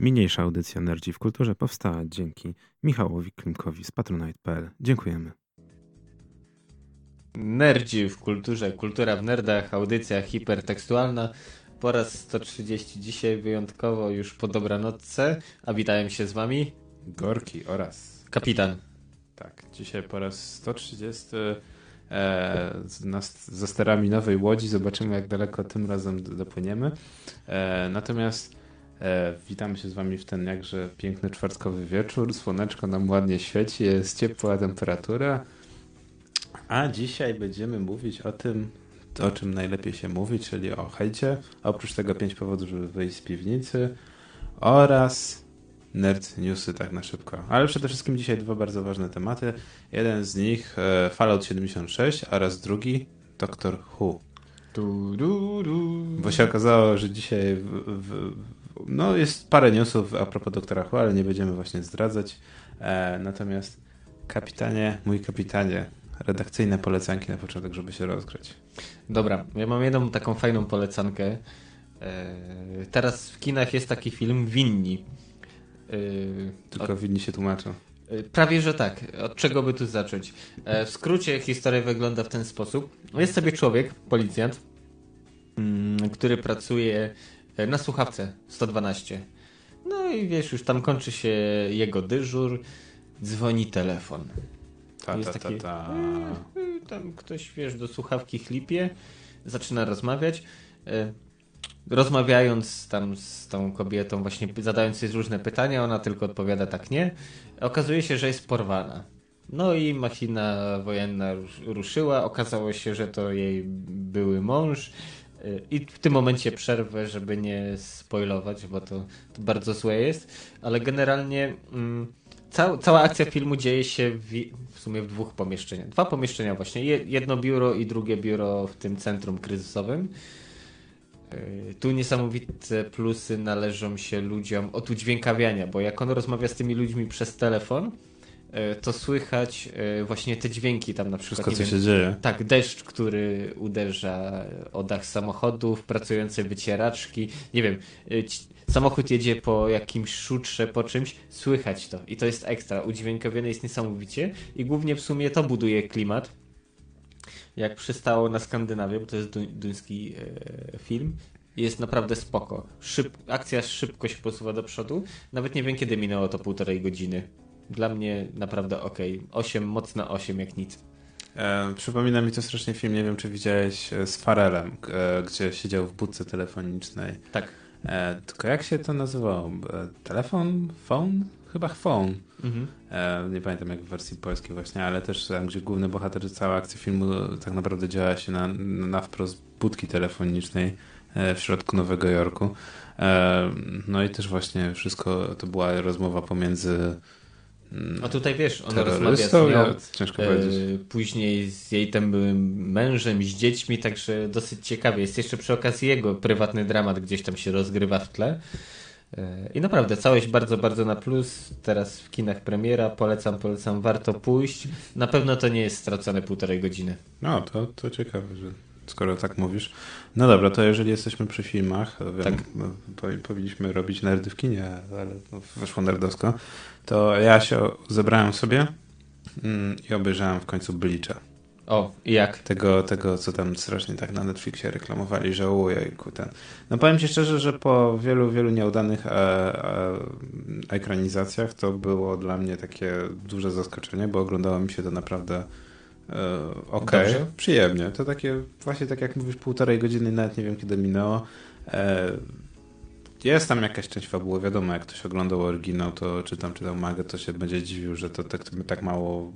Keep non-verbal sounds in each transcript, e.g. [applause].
Mniejsza audycja Nerdzi w Kulturze powstała dzięki Michałowi Klimkowi z patronite.pl. Dziękujemy. Nerdzi w kulturze, kultura w nerdach, audycja hipertekstualna. Po raz 130 dzisiaj wyjątkowo już po dobranocce, a witają się z wami Gorki oraz kapitan. Tak, dzisiaj po raz 130 e, na, za sterami nowej łodzi. Zobaczymy, jak daleko tym razem dopłyniemy. E, natomiast witamy się z Wami w ten jakże piękny czwartkowy wieczór. Słoneczko nam ładnie świeci, jest ciepła temperatura. A dzisiaj będziemy mówić o tym, o czym najlepiej się mówi, czyli o hejcie. Oprócz tego pięć powodów, żeby wyjść z piwnicy oraz nerd newsy tak na szybko. Ale przede wszystkim dzisiaj dwa bardzo ważne tematy. Jeden z nich e, Fallout 76 oraz drugi Doctor Who. Du, du, du. Bo się okazało, że dzisiaj w, w, no jest parę newsów a propos Doktora Who, ale nie będziemy właśnie zdradzać. E, natomiast kapitanie, mój kapitanie, redakcyjne polecanki na początek, żeby się rozgrzeć. Dobra, ja mam jedną taką fajną polecankę. E, teraz w kinach jest taki film Winni. E, Tylko od, winni się tłumaczą. e, prawie, że tak. Od czego by tu zacząć? E, w skrócie historia wygląda w ten sposób. Jest sobie człowiek, policjant, mm, który pracuje na słuchawce 112. No i wiesz, już tam kończy się jego dyżur, dzwoni telefon. Ta, Jest ta, ta, taki- ta. Y, Tam ktoś, wiesz, do słuchawki chlipie, zaczyna rozmawiać. E, Rozmawiając tam z tą kobietą, właśnie zadając jej różne pytania, ona tylko odpowiada tak nie. Okazuje się, że jest porwana. No i machina wojenna rusz- ruszyła. Okazało się, że to jej były mąż. I w tym momencie przerwę, żeby nie spoilować, bo to, to bardzo złe jest. Ale generalnie mm, cał, cała akcja filmu dzieje się w, w sumie w dwóch pomieszczeniach. Dwa pomieszczenia właśnie. Je- Jedno biuro i drugie biuro w tym centrum kryzysowym. Yy, Tu niesamowite plusy należą się ludziom od udźwiękawiania, bo jak on rozmawia z tymi ludźmi przez telefon, to słychać yy, właśnie te dźwięki tam na przykład. Wszystko, co wiem, się dzieje. tak, deszcz, który uderza o dach samochodów, pracujące wycieraczki. Nie wiem, ci- samochód jedzie po jakimś szutrze, po czymś, słychać to. I to jest ekstra. Udźwiękowione jest niesamowicie i głównie w sumie to buduje klimat. Jak przystało na Skandynawię, bo to jest duń, duński e, film. Jest naprawdę spoko. Szyb, akcja szybko się posuwa do przodu. Nawet nie wiem, kiedy minęło to półtorej godziny. Dla mnie naprawdę ok. 8, mocna 8 jak nic. E, przypomina mi to strasznie film, nie wiem czy widziałeś e, z Farelem, e, gdzie siedział w budce telefonicznej. Tak. E, tylko jak się to nazywało? E, telefon? Phone? Chyba phone. Mhm. E, nie pamiętam jak w wersji polskiej właśnie, ale też tam, gdzie główny bohater, cała akcja filmu tak naprawdę działa się na, na wprost budki telefonicznej w środku Nowego Jorku. No i też właśnie wszystko to była rozmowa pomiędzy A tutaj wiesz, ona rozmawia z nią, ja, ciężko e, powiedzieć. później z jej tam byłym mężem, z dziećmi, także dosyć ciekawie. Jest jeszcze przy okazji jego prywatny dramat gdzieś tam się rozgrywa w tle. E, I naprawdę całość bardzo, bardzo na plus. Teraz w kinach premiera. Polecam, polecam, warto pójść. Na pewno to nie jest stracone półtorej godziny. No, to, to ciekawe, że skoro tak mówisz. No dobra, to jeżeli jesteśmy przy filmach, to wiem, Tak. powi- powinniśmy robić nerdy w kinie, ale wyszło nerdowsko, to ja się zebrałem sobie mm, i obejrzałem w końcu Bleacha. O, i jak? Tego, tego, co tam strasznie tak na Netflixie reklamowali, że ojejku, ten. No powiem ci szczerze, że po wielu, wielu nieudanych e, e, ekranizacjach to było dla mnie takie duże zaskoczenie, bo oglądało mi się to naprawdę e, okej, Dobrze? przyjemnie. To takie, właśnie tak jak mówisz, półtorej godziny, nawet nie wiem kiedy minęło. E, jest tam jakaś część fabuły, wiadomo, jak ktoś oglądał oryginał, to czy tam czytał magę, to się będzie dziwił, że to tak, tak mało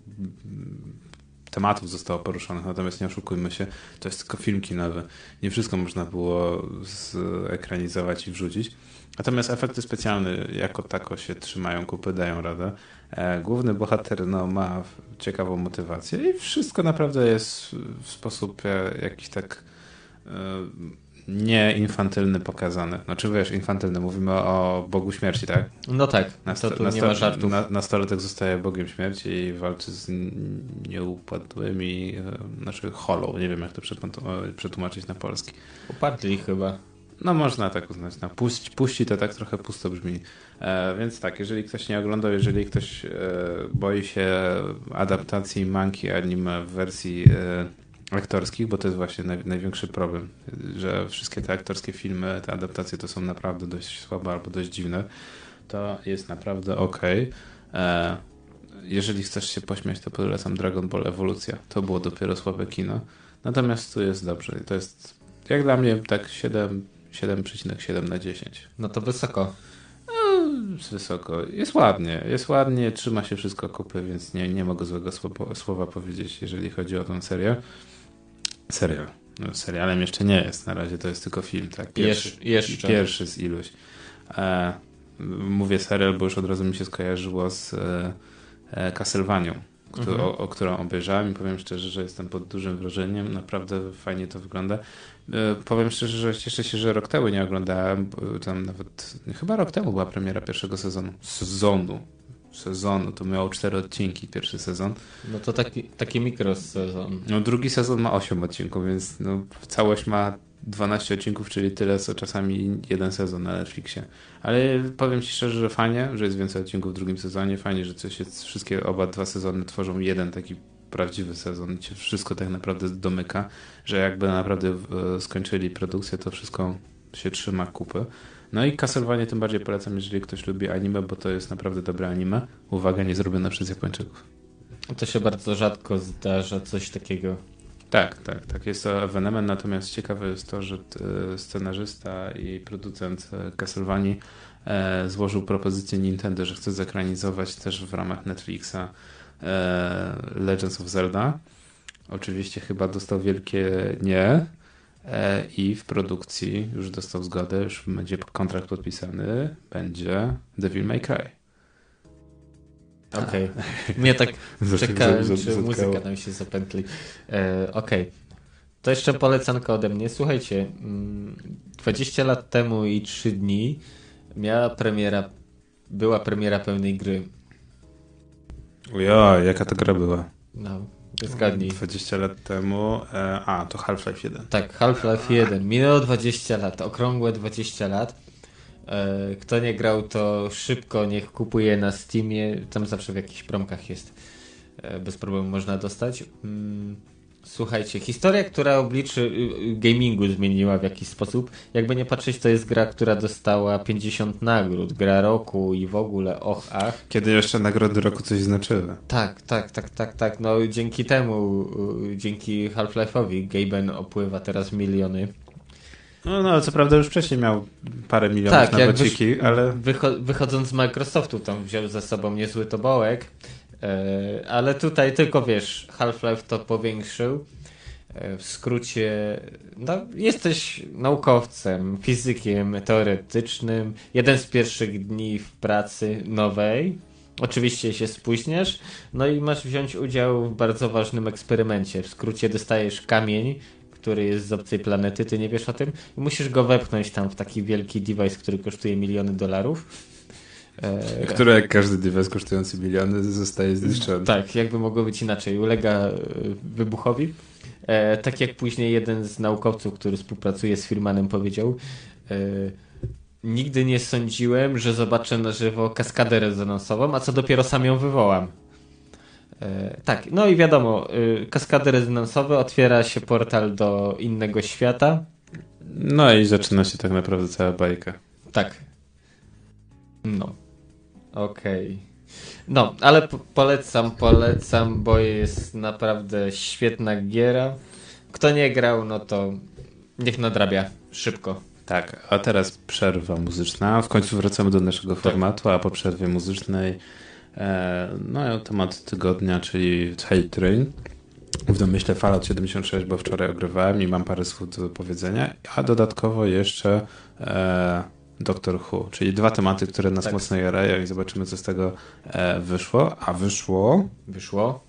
tematów zostało poruszonych, natomiast nie oszukujmy się, to jest tylko film kinowy. Nie wszystko można było zekranizować i wrzucić. Natomiast efekty specjalne jako tako się trzymają kupy, dają radę. E, Główny bohater no, ma ciekawą motywację i wszystko naprawdę jest w sposób e, jakiś tak e, nie infantylny pokazany. Znaczy wiesz, infantylny, mówimy o Bogu Śmierci, tak? No tak, to Nasto- tu nie nasto- ma żartów. Na, nastolatek zostaje Bogiem Śmierci i walczy z nieupadłymi, e, znaczy holą, nie wiem jak to przetłum- przetłumaczyć na polski. Upadli chyba. No można tak uznać. No, puść, puści to tak trochę pusto brzmi. E, więc tak, jeżeli ktoś nie oglądał, jeżeli ktoś e, boi się adaptacji manki anime w wersji e, aktorskich, bo to jest właśnie naj, największy problem, że wszystkie te aktorskie filmy, te adaptacje to są naprawdę dość słabe albo dość dziwne, to jest naprawdę ok. E, jeżeli chcesz się pośmiać, to polecam Dragon Ball Ewolucja. To było dopiero słabe kino. Natomiast tu jest dobrze. To jest jak dla mnie tak 7 7,7 na 10. No to wysoko. No, wysoko. Jest ładnie, jest ładnie, trzyma się wszystko kupy, więc nie, nie mogę złego słowa, powiedzieć, jeżeli chodzi o tą serię. Serial. No, serialem jeszcze nie jest, na razie to jest tylko film, tak? Pierwszy, Jesz, jeszcze. pierwszy z iluś. E, mówię serial, bo już od razu mi się skojarzyło z e, e mhm. o, o, którą obejrzałem i powiem szczerze, że jestem pod dużym wrażeniem. Naprawdę fajnie to wygląda. E, powiem szczerze, że cieszę się, że rok temu nie oglądałem. Tam nawet chyba rok temu była premiera pierwszego sezonu. Sezonu. Sezonu. To miało cztery odcinki pierwszy sezon. No to taki, taki mikrosezon. No drugi sezon ma osiem odcinków, więc no, całość ma 12 odcinków, czyli tyle co czasami jeden sezon na Netflixie. Ale powiem Ci szczerze, że fajnie, że jest więcej odcinków w drugim sezonie. Fajnie, że coś jest, wszystkie oba dwa sezony tworzą jeden taki prawdziwy sezon i się wszystko tak naprawdę domyka, że jakby naprawdę skończyli produkcję, to wszystko się trzyma kupy. No i Castlevania tym bardziej polecam, jeżeli ktoś lubi anime, bo to jest naprawdę dobre anime. Uwaga, nie zrobione przez Japończyków. To się bardzo rzadko zdarza, coś takiego. Tak, tak, tak. Jest to ewenement, natomiast ciekawe jest to, że e, scenarzysta i producent e, Castlevanii e, złożył propozycję Nintendo, że chce zekranizować też w ramach Netflixa Legends of Zelda. Oczywiście chyba dostał wielkie nie i w produkcji już dostał zgodę, już będzie kontrakt podpisany, będzie Devil May Cry. Okej. Okay. [laughs] Mnie tak czekałem, czy muzyka nam się zapętli. E, Okej. Okay. To jeszcze polecanka ode mnie. Słuchajcie, 20 mm, lat temu i 3 dni miała premiera, była premiera pełnej gry. Ja, jaka to gra była? No, zgadnij. 20 lat temu, e, a to Half-Life 1. Tak, Half-Life 1. Minęło 20 lat, okrągłe 20 lat. E, kto nie grał, to szybko niech kupuje na Steamie. Tam zawsze w jakichś promkach jest. E, bez problemu można dostać. Słuchajcie, historia, która obliczy y, y, gamingu zmieniła w jakiś sposób. Jakby nie patrzeć, to jest gra, która dostała 50 nagród, gra roku i w ogóle och, ach. Kiedy jeszcze nagrody roku coś znaczyły. Tak, tak, tak, tak, tak. No dzięki temu, y, dzięki Half-Life'owi Gaben opływa teraz miliony no, no, co prawda już wcześniej miał parę milionów tak, na bociki, ale... Wycho wychodząc z Microsoftu tam wziął ze sobą niezły tobołek, ale tutaj tylko wiesz, Half-Life to powiększył. E, w skrócie, no, jesteś naukowcem, fizykiem teoretycznym. Jeden z pierwszych dni w pracy nowej. Oczywiście się spóźniasz, no i masz wziąć udział w bardzo ważnym eksperymencie. W skrócie dostajesz kamień, który jest z obcej planety, ty nie wiesz o tym i musisz go wepchnąć tam w taki wielki device, który kosztuje miliony dolarów. E... Który jak każdy device kosztujący miliony zostaje zniszczony. Tak, jakby mogło być inaczej. Ulega e, wybuchowi. E, tak jak później jeden z naukowców, który współpracuje z Firmanem powiedział, e, nigdy nie sądziłem, że zobaczę na żywo kaskadę rezonansową, a co dopiero sam ją wywołam. E, tak, no i wiadomo, kaskady rezonansowe, otwiera się portal do innego świata. No i zaczyna się tak naprawdę cała bajka. Tak. No. Okej. Okay. No, ale polecam, polecam, bo jest naprawdę świetna giera. Kto nie grał, no to niech nadrabia szybko. Tak, a teraz przerwa muzyczna. W końcu wracamy do naszego tak. formatu, a po przerwie muzycznej E, no temat tygodnia, czyli Hate Train. W domyśle Fallout 76, bo wczoraj ogrywałem i mam parę słów do powiedzenia, a dodatkowo jeszcze e, Doctor Who, czyli dwa tematy, które nas tak. mocno jarają i zobaczymy, co z tego e, wyszło. A wyszło... Wyszło?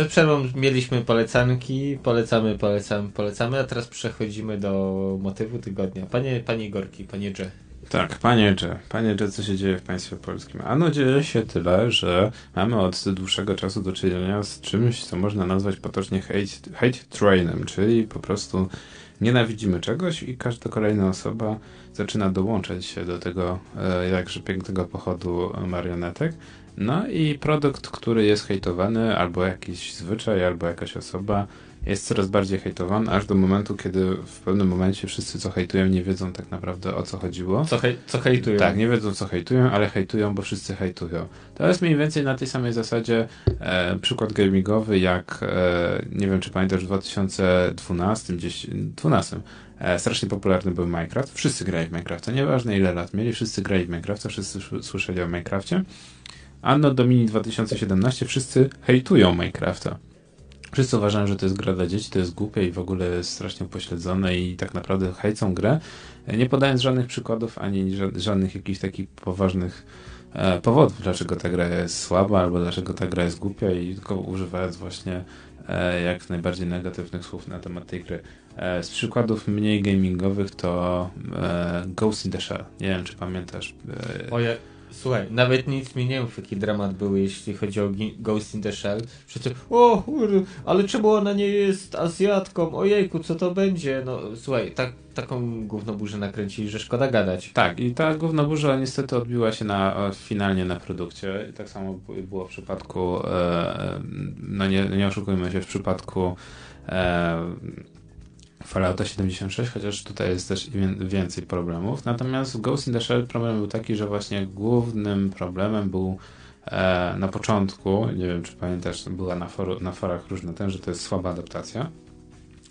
Przed przerwą mieliśmy polecanki, polecamy, polecamy, polecamy, a teraz przechodzimy do motywu tygodnia. Panie, panie Gorki, panie Dże. Tak, panie Dże, panie Dże, co się dzieje w państwie polskim? Ano dzieje się tyle, że mamy od dłuższego czasu do czynienia z czymś, co można nazwać potocznie hate, hate trainem, czyli po prostu nienawidzimy czegoś i każda kolejna osoba zaczyna dołączać się do tego e, jakże pięknego pochodu marionetek. No i produkt, który jest hejtowany, albo jakiś zwyczaj, albo jakaś osoba jest coraz bardziej hejtowany, aż do momentu, kiedy w pewnym momencie wszyscy, co hejtują, nie wiedzą tak naprawdę o co chodziło. Co, hej, co hejtują? Tak, nie wiedzą co hejtują, ale hejtują, bo wszyscy hejtują. To jest mniej więcej na tej samej zasadzie e, przykład gamingowy, jak e, nie wiem, czy pamiętasz, w 2012, gdzieś, 12, e, strasznie popularny był Minecraft. Wszyscy grali w Minecrafta, nieważne ile lat mieli, wszyscy grali w Minecrafta, wszyscy sz- słyszeli o Minecrafcie. Anno Domini 2017 wszyscy hejtują Minecrafta. Wszyscy uważają, że to jest gra dla dzieci, to jest głupie i w ogóle strasznie upośledzone i tak naprawdę hejcą grę, nie podając żadnych przykładów ani ża- żadnych jakichś takich poważnych e, powodów, dlaczego ta gra jest słaba albo dlaczego ta gra jest głupia i tylko używając właśnie e, jak najbardziej negatywnych słów na temat tej gry. E, z przykładów mniej gamingowych to e, Ghost in the Shell. Nie wiem, czy pamiętasz. E, Oje, słuchaj, nawet nic mi nie mów, jaki dramat był, jeśli chodzi o Ghost in the Shell. Przecież, o ale czemu ona nie jest Azjatką? Ojejku, co to będzie? No słuchaj, tak, taką gównoburzę nakręcili, że szkoda gadać. Tak, i ta główna burza niestety odbiła się na, e, finalnie na produkcie. I tak samo było w przypadku, e, no nie, nie oszukujmy się, w przypadku e, Fallouta 76, chociaż tutaj jest też wię- więcej problemów. Natomiast w Ghost in the Shell problem był taki, że właśnie głównym problemem był e, na początku, nie wiem czy pamiętasz, była na, foru, na forach różne ten, że to jest słaba adaptacja.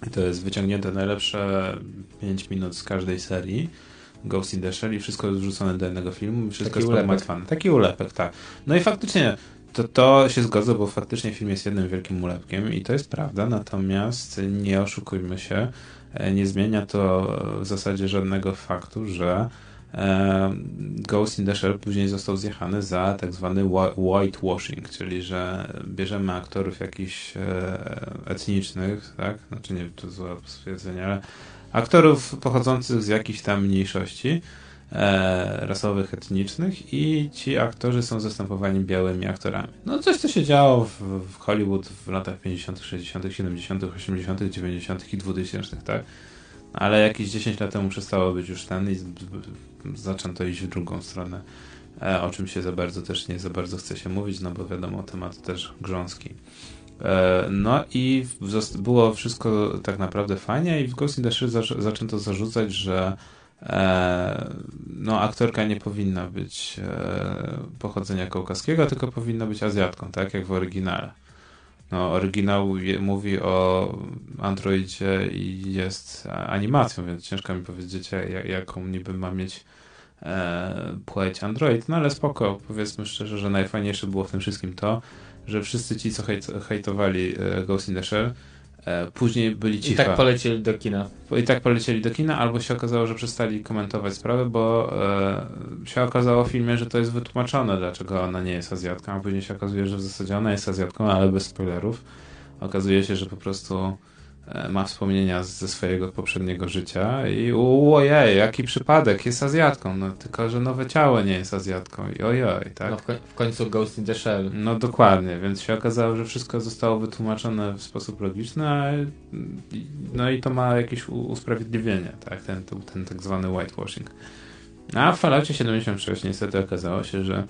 I to jest wyciągnięte najlepsze 5 minut z każdej serii. Ghost in the Shell i wszystko jest wrzucone do jednego filmu wszystko Taki jest ulepek. pogmatwane. Taki ulepek, tak. No i faktycznie to, to się zgodzę, bo faktycznie film jest jednym wielkim ulepkiem i to jest prawda, natomiast nie oszukujmy się, e, nie zmienia to w zasadzie żadnego faktu, że e, Ghost in the Shell później został zjechany za tak zwany whi- whitewashing, czyli że bierzemy aktorów jakichś e, etnicznych, tak? Znaczy nie to złe stwierdzenie, ale aktorów pochodzących z jakichś tam mniejszości e, rasowych, etnicznych i ci aktorzy są zastępowani białymi aktorami. No coś, co się działo w, w Hollywood w latach 50., 60., 70., 80., 90. i 2000, tak? Ale jakieś 10 lat temu przestało być już ten i zaczęto iść w drugą stronę, e, o czym się za bardzo też nie za bardzo chce się mówić, no bo wiadomo, temat też grząski. E, No i było wszystko tak naprawdę fajnie i w Ghost in the Shell zac- zaczęto zarzucać, że no aktorka nie powinna być e, pochodzenia kaukaskiego, tylko powinna być Azjatką, tak jak w oryginale. No, oryginał je, mówi o Androidzie i jest animacją, więc ciężko mi powiedzieć, jak, jaką niby ma mieć e, płeć Android. No ale spoko, powiedzmy szczerze, że najfajniejsze było w tym wszystkim to, że wszyscy ci, co hejt, hejtowali e, Ghost in the Shell, e, później byli I cicho. tak polecieli do kina. I tak polecieli do kina, albo się okazało, że przestali komentować sprawę, bo e, się okazało w filmie, że to jest wytłumaczone, dlaczego ona nie jest Azjatką, a później się okazuje, że w zasadzie ona jest Azjatką, ale bez spoilerów. Okazuje się, że po prostu e, ma wspomnienia ze swojego poprzedniego życia i ojej, jaki przypadek, jest Azjatką, no tylko, że nowe ciało nie jest Azjatką i ojej, tak? No w, koń- w końcu Ghost in the Shell. No dokładnie, więc się okazało, że wszystko zostało wytłumaczone w sposób logiczny, a, no i to ma jakieś usprawiedliwienie, tak, ten, ten, ten tak zwany whitewashing. A w Falloutie 76 niestety okazało się, że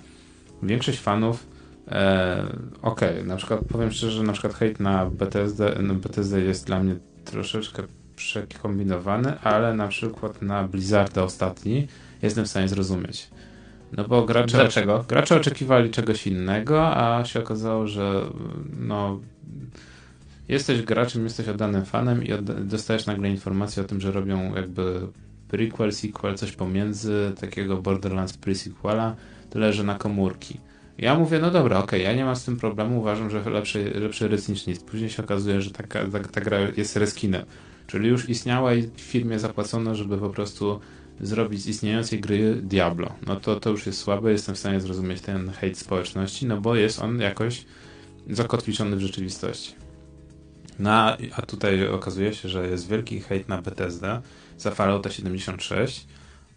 większość fanów e, okej, na przykład powiem szczerze, że na przykład hejt na BTSD, no BTSD jest dla mnie troszeczkę przekombinowany, ale na przykład na Blizzarda ostatni jestem w stanie zrozumieć. No bo gracze, Dlaczego? gracze oczekiwali czegoś innego, a się okazało, że no jesteś graczem, jesteś oddanym fanem i odda- dostajesz nagle informację o tym, że robią jakby prequel, sequel, coś pomiędzy takiego Borderlands pre-sequela, tyle że na komórki. Ja mówię, no dobra, okej, ja nie mam z tym problemu, uważam, że lepszy, lepszy rys niż nic. Później się okazuje, że taka, ta, ta gra jest reskinem. Czyli już istniała i firmie zapłacono, żeby po prostu zrobić z istniejącej gry Diablo. No to, to już jest słabe, jestem w stanie zrozumieć ten hejt społeczności, no bo jest on jakoś zakotwiczony w rzeczywistości. No, a tutaj okazuje się, że jest wielki hejt na Bethesda za Fallouta 76.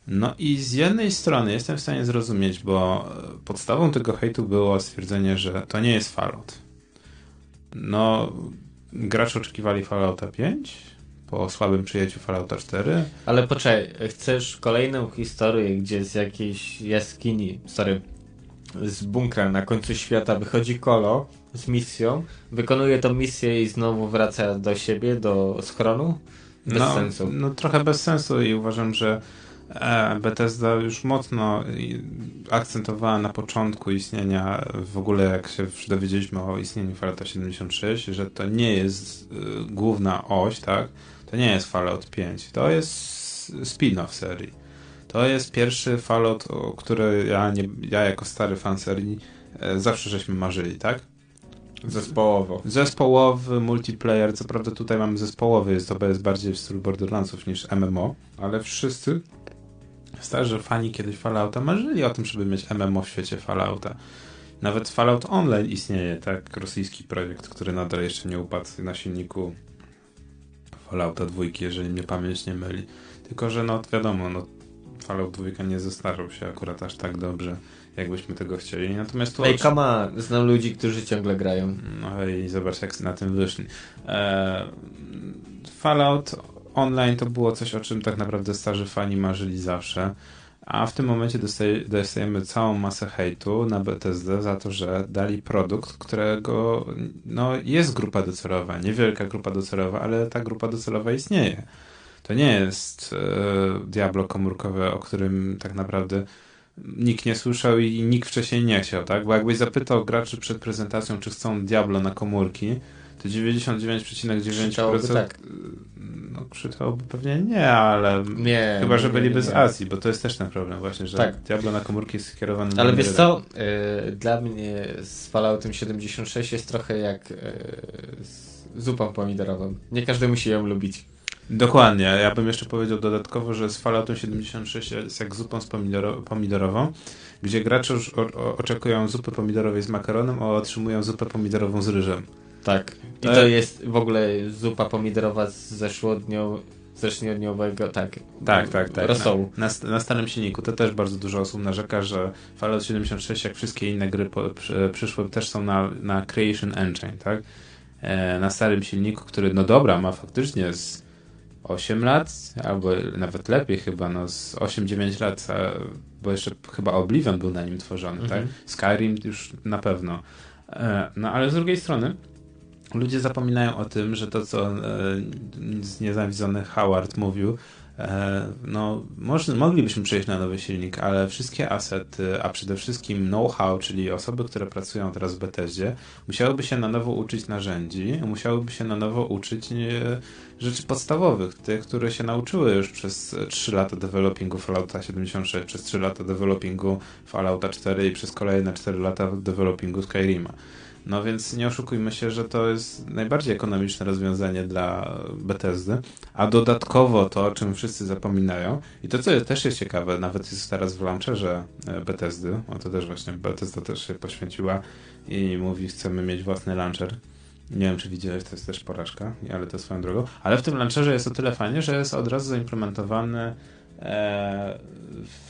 No i z jednej strony jestem w stanie zrozumieć, bo e, podstawą tego hejtu było stwierdzenie, że to nie jest Fallout. No, gracze oczekiwali Fallouta 5 po słabym przyjęciu Fallouta 4. Ale poczekaj, chcesz kolejną historię, gdzie z jakiejś jaskini, sorry, z bunkra na końcu świata wychodzi Kolo z misją, wykonuje tą misję i znowu wraca do siebie, do schronu? Bez no, sensu. No trochę bez sensu i uważam, że Bethesda już mocno akcentowała na początku istnienia, w ogóle jak się dowiedzieliśmy o istnieniu Fallouta 76, że to nie jest e, główna oś, tak? To nie jest Fallout 5, to jest spin-off serii. To jest pierwszy Fallout, o który ja, nie, ja jako stary fan serii e, zawsze żeśmy marzyli, tak? Zespołowo. Zespołowy multiplayer, co prawda tutaj mamy zespołowy, jest to jest bardziej w stylu Borderlandsów niż MMO, ale wszyscy starzy fani kiedyś Fallouta marzyli o tym, żeby mieć MMO w świecie Fallouta. Nawet Fallout Online istnieje, tak? Rosyjski projekt, który nadal jeszcze nie upadł na silniku Fallouta 2, jeżeli mnie pamięć nie myli. Tylko, że no wiadomo, no Fallout 2 nie zestarzał się akurat aż tak dobrze, jakbyśmy tego chcieli. Natomiast tu Ej, come on, znam ludzi, którzy ciągle grają. no i zobacz, jak na tym wyszli. E, Fallout Online to było coś, o czym tak naprawdę starzy fani marzyli zawsze. A w tym momencie dostaje, dostajemy całą masę hejtu na BTSD za to, że dali produkt, którego no, jest grupa docelowa. Niewielka grupa docelowa, ale ta grupa docelowa istnieje. To nie jest e, Diablo komórkowe, o którym tak naprawdę nikt nie słyszał i nikt wcześniej nie chciał, tak? Bo jakbyś zapytał graczy przed prezentacją, czy chcą Diablo na komórki, to 99,9% Krzyczałoby tak. no krzyczałoby pewnie nie, ale Nie. chyba, że byliby z. Azji, bo to jest też ten problem właśnie, że Tak. Diablo na komórki jest skierowany Ale do wiesz co, y, dla mnie z Falloutem 76 jest trochę jak y, z zupą pomidorową. Nie każdy musi ją lubić. Dokładnie, ja bym jeszcze powiedział dodatkowo, że z Falloutem 76 jest jak zupą z pomidoro pomidorową, gdzie gracze już oczekują zupy pomidorowej z makaronem, a otrzymują zupę pomidorową z ryżem. Tak. I Tak. to jest w ogóle zupa pomidorowa z zeszłodnią, zeszłodniowego, tak. Tak, tak, tak. Rosołu. Na, na, na starym silniku to też bardzo dużo osób narzeka, że Fallout 76, jak wszystkie inne gry po, przy, przyszłe, też są na, na Creation Engine, tak? E, na starym silniku, który, no dobra, ma faktycznie z 8 lat, albo nawet lepiej chyba, no z 8-9 lat, a, bo jeszcze chyba Oblivion był na nim tworzony, Mhm. tak? Skyrim już na pewno. E, no ale z drugiej strony ludzie zapominają o tym, że to co e, nienawidzony Howard mówił, E, no, moglibyśmy przejść na nowy silnik, ale wszystkie asety, a przede wszystkim know-how, czyli osoby, które pracują teraz w Bethesdzie, musiałyby się na nowo uczyć narzędzi, musiałyby się na nowo uczyć e, rzeczy podstawowych, tych, które się nauczyły już przez 3 lata developingu Fallouta 76, przez 3 lata developingu Fallouta 4 i przez kolejne 4 lata developingu Skyrima. No więc nie oszukujmy się, że to jest najbardziej ekonomiczne rozwiązanie dla Bethesdy, a dodatkowo to, o czym wszyscy zapominają i to, co też jest ciekawe, nawet jest teraz w launcherze e, Bethesdy, o to też właśnie Bethesda też się poświęciła i mówi, chcemy mieć własny launcher. Nie wiem, czy widziałeś, to jest też porażka, ale to swoją drogą. Ale w tym launcherze jest o tyle fajnie, że jest od razu zaimplementowany e,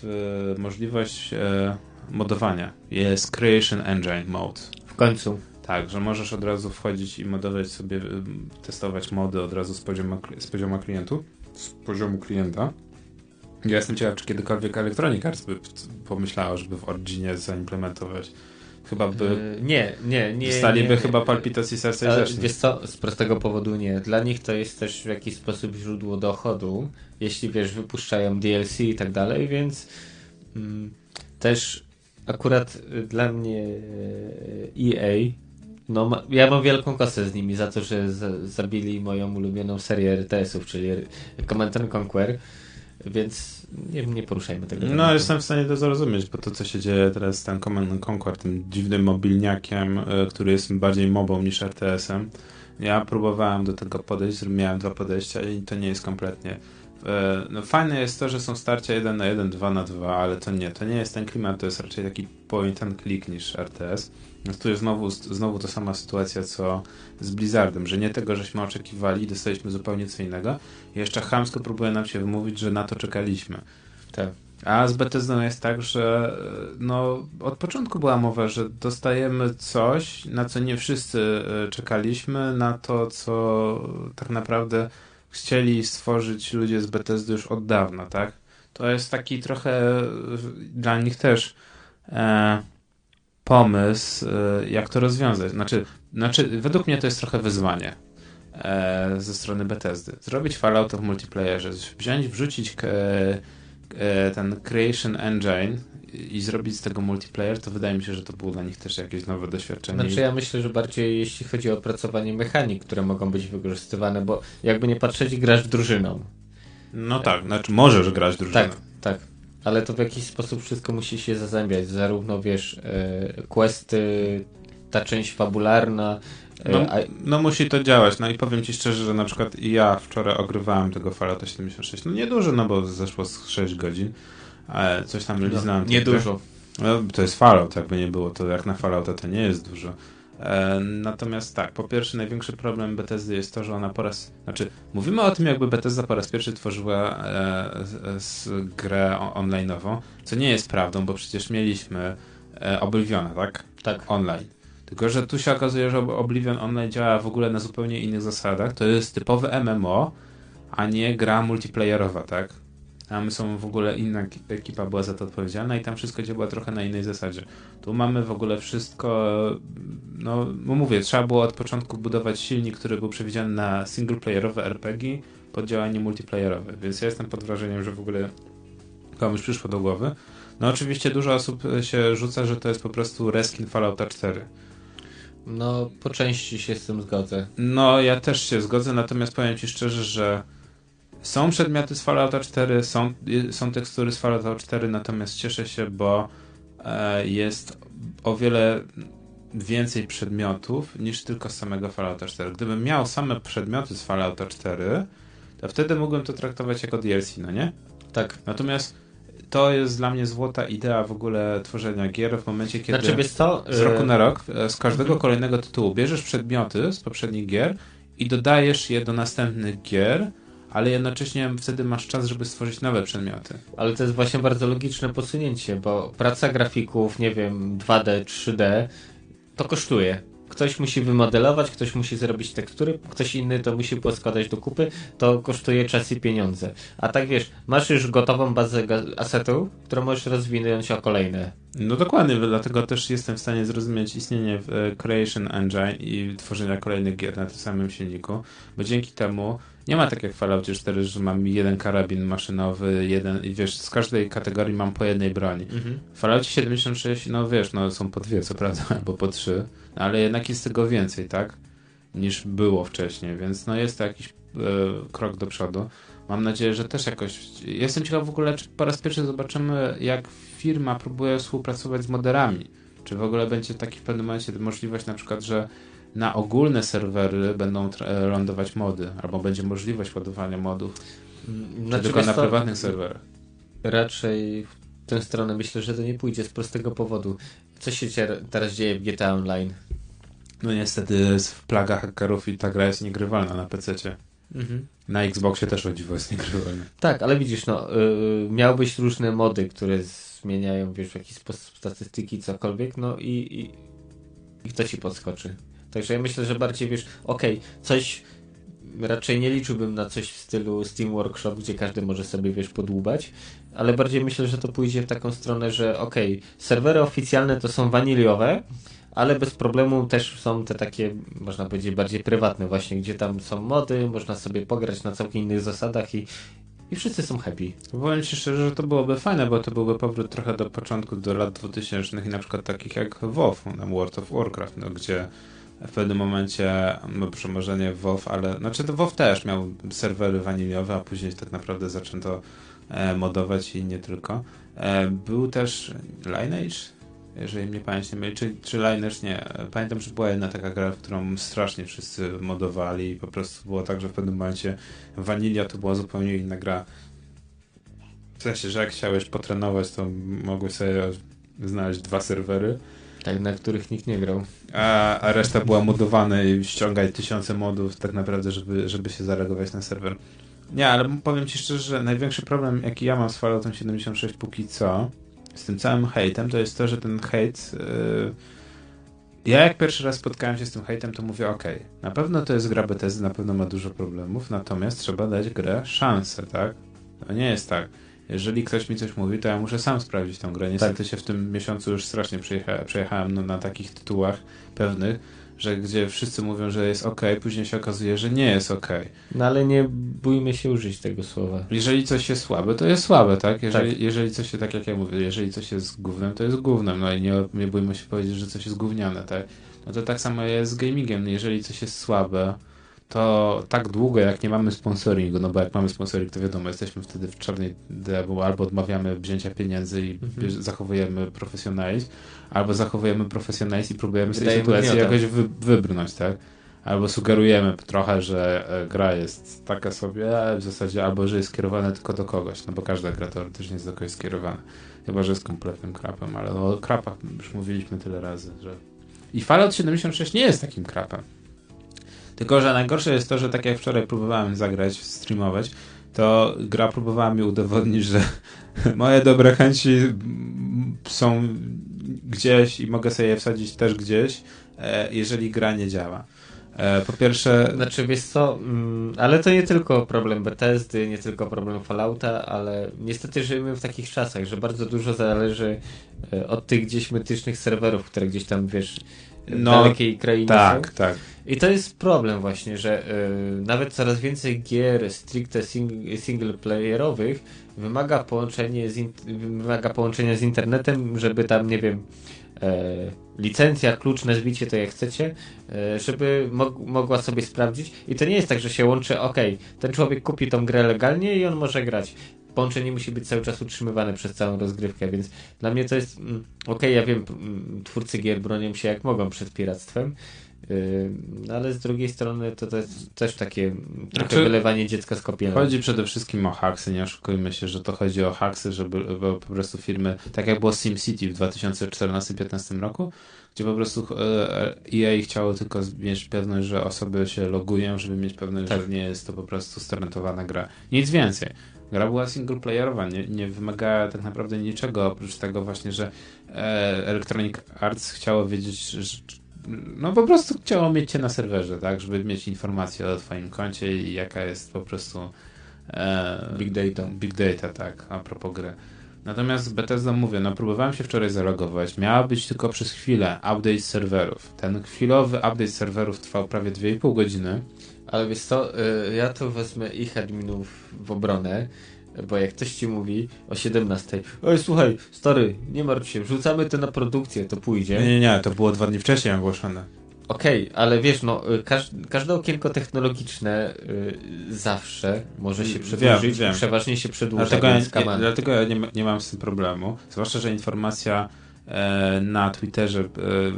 w możliwość e, modowania. Jest Creation Engine Mode. W końcu. Tak, że możesz od razu wchodzić i modować sobie, y, testować mody od razu z poziomu, z poziomu klientu, z poziomu klienta. Ja jestem ciekaw, czy kiedykolwiek Electronic Arts by pomyślała, żeby w Originie zaimplementować. Chyba by... Yy, nie, nie, nie. Dostaliby nie, nie. chyba palpitacji serca i Ale zacznie. wiesz co, z prostego powodu nie. Dla nich to jest też w jakiś sposób źródło dochodu, jeśli wiesz, wypuszczają DLC i tak dalej, więc mm, też akurat y, dla mnie y, EA, no ja mam wielką kosę z nimi za to, że za, zabili moją ulubioną serię RTS-ów, czyli Command and Conquer, więc nie, nie poruszajmy tego. No, tematu. jestem w stanie to zrozumieć, bo to, co się dzieje teraz z ten Command and Conquer, tym dziwnym mobilniakiem, y, który jest bardziej mobą niż RTS-em. Ja próbowałem do tego podejść, miałem dwa podejścia i to nie jest kompletnie. E, No, fajne jest to, że są starcia 1 na 1, 2 na 2, ale to nie, to nie jest ten klimat, to jest raczej taki point and click niż RTS. No, tu jest znowu, znowu ta sama sytuacja co z Blizzardem, że nie tego, żeśmy oczekiwali, dostaliśmy zupełnie co innego. I jeszcze chamsko próbuje nam się wymówić, że na to czekaliśmy. Tak. A z Bethesdą jest tak, że e, no, od początku była mowa, że dostajemy coś, na co nie wszyscy e, czekaliśmy, na to, co tak naprawdę chcieli stworzyć ludzie z Bethesdy już od dawna, tak? To jest taki trochę e, dla nich też e, pomysł, e, jak to rozwiązać. Znaczy, znaczy, według mnie to jest trochę wyzwanie e, ze strony Bethesdy. Zrobić Fallouta w multiplayerze, wziąć, wrzucić e, e, ten Creation Engine i zrobić z tego multiplayer, to wydaje mi się, że to było dla nich też jakieś nowe doświadczenie. Znaczy ja myślę, że bardziej jeśli chodzi o opracowanie mechanik, które mogą być wykorzystywane, bo jakby nie patrzeć, grasz drużyną. No tak, znaczy możesz grać drużyną. Tak, tak. Ale to w jakiś sposób wszystko musi się zazębiać. Zarówno wiesz, e, questy, ta część fabularna. E, No, a, no musi to działać. No i powiem ci szczerze, że na przykład i ja wczoraj ogrywałem tego Fallouta 76. No niedużo, no bo zeszło z 6 godzin. Ale coś tam liznąłem. No, nie trochę. dużo. No, to jest Fallout, jakby nie było, to jak na Fallouta to nie jest dużo. E, natomiast tak, po pierwsze największy problem Bethesdy jest to, że ona po raz, znaczy mówimy o tym jakby Bethesda po raz pierwszy tworzyła e, z, z grę online'ową, co nie jest prawdą, bo przecież mieliśmy e, Obliviona, tak? Tak. Online. Tylko, że tu się okazuje, że Ob- Oblivion Online działa w ogóle na zupełnie innych zasadach. To jest typowe MMO, a nie gra multiplayerowa, tak? Tam są w ogóle inna ki- ekipa była za to odpowiedzialna i tam wszystko działa trochę na innej zasadzie. Tu mamy w ogóle wszystko, no, no mówię, trzeba było od początku budować silnik, który był przewidziany na singleplayerowe RPG pod działanie multiplayerowe, więc ja jestem pod wrażeniem, że w ogóle komuś przyszło do głowy. No oczywiście dużo osób e, się rzuca, że to jest po prostu reskin Fallouta 4. No, po części się z tym zgodzę. No, ja też się zgodzę, natomiast powiem Ci szczerze, że są przedmioty z Fallouta 4, są, są tekstury z Fallouta 4, natomiast cieszę się, bo e, jest o wiele więcej przedmiotów niż tylko z samego Fallouta 4. Gdybym miał same przedmioty z Fallouta 4, to wtedy mógłbym to traktować jako DLC, no nie? Tak. Natomiast to jest dla mnie złota idea w ogóle tworzenia gier w momencie, kiedy Znaczy, co? z roku E, na rok e, z każdego kolejnego tytułu bierzesz przedmioty z poprzednich gier i dodajesz je do następnych gier, ale jednocześnie wtedy masz czas, żeby stworzyć nowe przedmioty. Ale to jest właśnie bardzo logiczne posunięcie, bo praca grafików, nie wiem, 2D, 3D, to kosztuje. Ktoś musi wymodelować, ktoś musi zrobić tekstury, ktoś inny to musi poskładać do kupy, to kosztuje czas i pieniądze. A tak wiesz, masz już gotową bazę asetów, którą możesz rozwinąć o kolejne No dokładnie, dlatego też jestem w stanie zrozumieć istnienie e, Creation Engine i tworzenia kolejnych gier na tym samym silniku, bo dzięki temu nie ma tak jak w Falloutie 4, że mam jeden karabin maszynowy, jeden i wiesz, z każdej kategorii mam po jednej broni. Mhm. W Falloutie 76, no wiesz, no są po dwie, co prawda, albo po trzy, ale jednak jest tego więcej, tak? Niż było wcześniej, więc no jest to jakiś e, krok do przodu. Mam nadzieję, że też jakoś. Jestem ciekaw w ogóle, czy po raz pierwszy zobaczymy, jak firma próbuje współpracować z moderami. Czy w ogóle będzie taki w pewnym momencie możliwość, na przykład, że na ogólne serwery będą lądować mody, albo będzie możliwość ładowania modów, czy Znaczy, tylko na prywatnych serwerach. Raczej w tę stronę myślę, że to nie pójdzie z prostego powodu. Co się teraz dzieje w GTA Online? No niestety w plaga hakerów i ta gra jest niegrywalna na PC-cie. Na Xboxie też o dziwo jest niegrywalna. Tak, ale widzisz, no, miałbyś różne mody, które zmieniają, wiesz, w jakiś sposób statystyki, cokolwiek, no i, i, i kto ci podskoczy. Także ja myślę, że bardziej, wiesz, okej, coś raczej nie liczyłbym na coś w stylu Steam Workshop, gdzie każdy może sobie, wiesz, podłubać, ale bardziej myślę, że to pójdzie w taką stronę, że okej, serwery oficjalne to są waniliowe, ale bez problemu też są te takie, można powiedzieć, bardziej prywatne właśnie, gdzie tam są mody, można sobie pograć na całkiem innych zasadach i, i wszyscy są happy. Powiem Ci szczerze, że to byłoby fajne, bo to byłby powrót trochę do początku, do lat 2000 i na przykład takich jak WoW, na World of Warcraft, no, gdzie w pewnym momencie no, przemożenie WoW, ale znaczy to WoW też miał serwery waniliowe, a później tak naprawdę zaczęto modować i nie tylko. E, był też Lineage, jeżeli mnie pamięć nie myli, czy, czy Lineage nie. Pamiętam, że była jedna taka gra, w którą strasznie wszyscy modowali i po prostu było tak, że w pewnym momencie Vanilla to była zupełnie inna gra. W sensie, że jak chciałeś potrenować, to mogłeś sobie znaleźć dwa serwery, Tak, na których nikt nie grał. a, a reszta była modowana i ściągaj tysiące modów tak naprawdę, żeby, żeby się zareagować na serwer. Nie, ale powiem Ci szczerze, że największy problem, jaki ja mam z Falloutem 76 póki co, z tym całym hejtem, to jest to, że ten hejt... Yy... Ja jak pierwszy raz spotkałem się z tym hejtem, to mówię, ok, na pewno to jest gra Bethesdy, na pewno ma dużo problemów, natomiast trzeba dać grę szansę, tak? To nie jest tak. Jeżeli ktoś mi coś mówi, to ja muszę sam sprawdzić tą grę. Niestety się w tym miesiącu już strasznie przejecha, przejechałem no, na takich tytułach pewnych, że gdzie wszyscy mówią, że jest ok, później się okazuje, że nie jest ok. No ale nie bójmy się użyć tego słowa. Jeżeli coś jest słabe, to jest słabe, tak? Jeżeli, Tak. jeżeli coś się, tak jak ja mówię, jeżeli coś jest gównem, to jest gównem, no i nie, nie bójmy się powiedzieć, że coś jest gówniane, tak? No to tak samo jest z gamingiem, jeżeli coś jest słabe, to tak długo jak nie mamy sponsoringu, no bo jak mamy sponsoring, to wiadomo, jesteśmy wtedy w czarnej diabłu, albo odmawiamy wzięcia pieniędzy i Mhm. zachowujemy profesjonalizm, albo zachowujemy profesjonalizm i próbujemy z tej sytuacji jakoś wy, wybrnąć, tak? Albo sugerujemy trochę, że e, gra jest taka sobie, ale w zasadzie albo, że jest skierowana tylko do kogoś, no bo każda gra teoretycznie jest do kogoś skierowana. Chyba, że jest kompletnym krapem, ale o krapach już mówiliśmy tyle razy, że... I Fallout 76 nie jest takim krapem. Tylko, że najgorsze jest to, że tak jak wczoraj próbowałem zagrać, streamować, to gra próbowała mi udowodnić, że [laughs] moje dobre chęci są gdzieś i mogę sobie je wsadzić też gdzieś, e, jeżeli gra nie działa. E, Po pierwsze, Znaczy, wiesz co, mm, ale to nie tylko problem Bethesdy, nie tylko problem Fallouta, ale niestety żyjemy w takich czasach, że bardzo dużo zależy e, od tych gdzieś mitycznych serwerów, które gdzieś tam, wiesz, No, dalekiej krainie tak, są. tak. I to jest problem właśnie, że e, nawet coraz więcej gier stricte sing single playerowych wymaga, połączenie z wymaga połączenia z internetem, żeby tam, nie wiem, e, licencja, klucz, nazwijcie to jak chcecie, e, żeby mog- mogła sobie sprawdzić. I to nie jest tak, że się łączy, ok, ten człowiek kupi tą grę legalnie i on może grać. Połączenie musi być cały czas utrzymywane przez całą rozgrywkę, więc dla mnie to jest, mm, okej, ja wiem, mm, twórcy gier bronią się jak mogą przed piractwem, Yy, no ale z drugiej strony to, to jest też takie trochę Znaczy, wylewanie dziecka z kąpielą. Chodzi przede wszystkim o haksy, nie oszukujmy się, że to chodzi o haksy, żeby po prostu firmy, tak jak było SimCity w 2014-2015 roku, gdzie po prostu e, EA chciało tylko mieć pewność, że osoby się logują, żeby mieć pewność, Tak. że nie jest to po prostu starentowana gra. Nic więcej. Gra była singleplayerowa, nie, nie wymagała tak naprawdę niczego, oprócz tego właśnie, że e, Electronic Arts chciało wiedzieć, że no po prostu chciało mieć cię na serwerze, tak, żeby mieć informacje o twoim koncie i jaka jest po prostu e, Big data. Big data, tak, a propos gry. Natomiast Bethesda mówię, no próbowałem się wczoraj zalogować. Miała być tylko przez chwilę update serwerów. Ten chwilowy update serwerów trwał prawie 2,5 godziny. Ale wiesz co, y, ja to wezmę ich adminów w obronę, bo jak ktoś ci mówi o 17, oj słuchaj, stary, nie martw się, wrzucamy to na produkcję, to pójdzie. Nie, nie, nie, to było dwa dni wcześniej ogłoszone. Okej, ale wiesz, no, y, każ każde okienko technologiczne y, zawsze może się Wiem, przedłużyć, wiem. przeważnie się przedłuża, Dlatego ja, nie, dlatego ja nie, nie mam z tym problemu. Zwłaszcza, że informacja na Twitterze, e,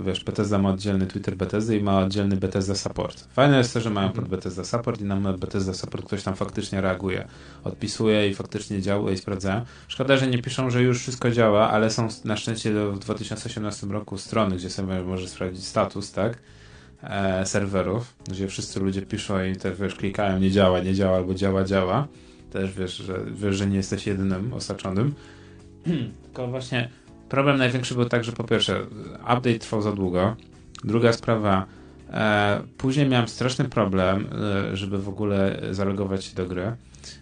wiesz, Bethesda ma oddzielny Twitter Bethesda i ma oddzielny Bethesda Support. Fajne jest to, że mają pod Bethesda Support i na Bethesda Support ktoś tam faktycznie reaguje, odpisuje i faktycznie działa i sprawdzają. Szkoda, że nie piszą, że już wszystko działa, ale są na szczęście w 2018 roku strony, gdzie sobie możesz sprawdzić status, tak? E, serwerów, gdzie wszyscy ludzie piszą i też wiesz, klikają, nie działa, nie działa, albo działa, działa. Też wiesz, że, wiesz, że nie jesteś jedynym osaczonym. [clears throat] Tylko właśnie problem największy był tak, że po pierwsze, update trwał za długo. Druga sprawa, e, później miałem straszny problem, e, żeby w ogóle zalogować się do gry.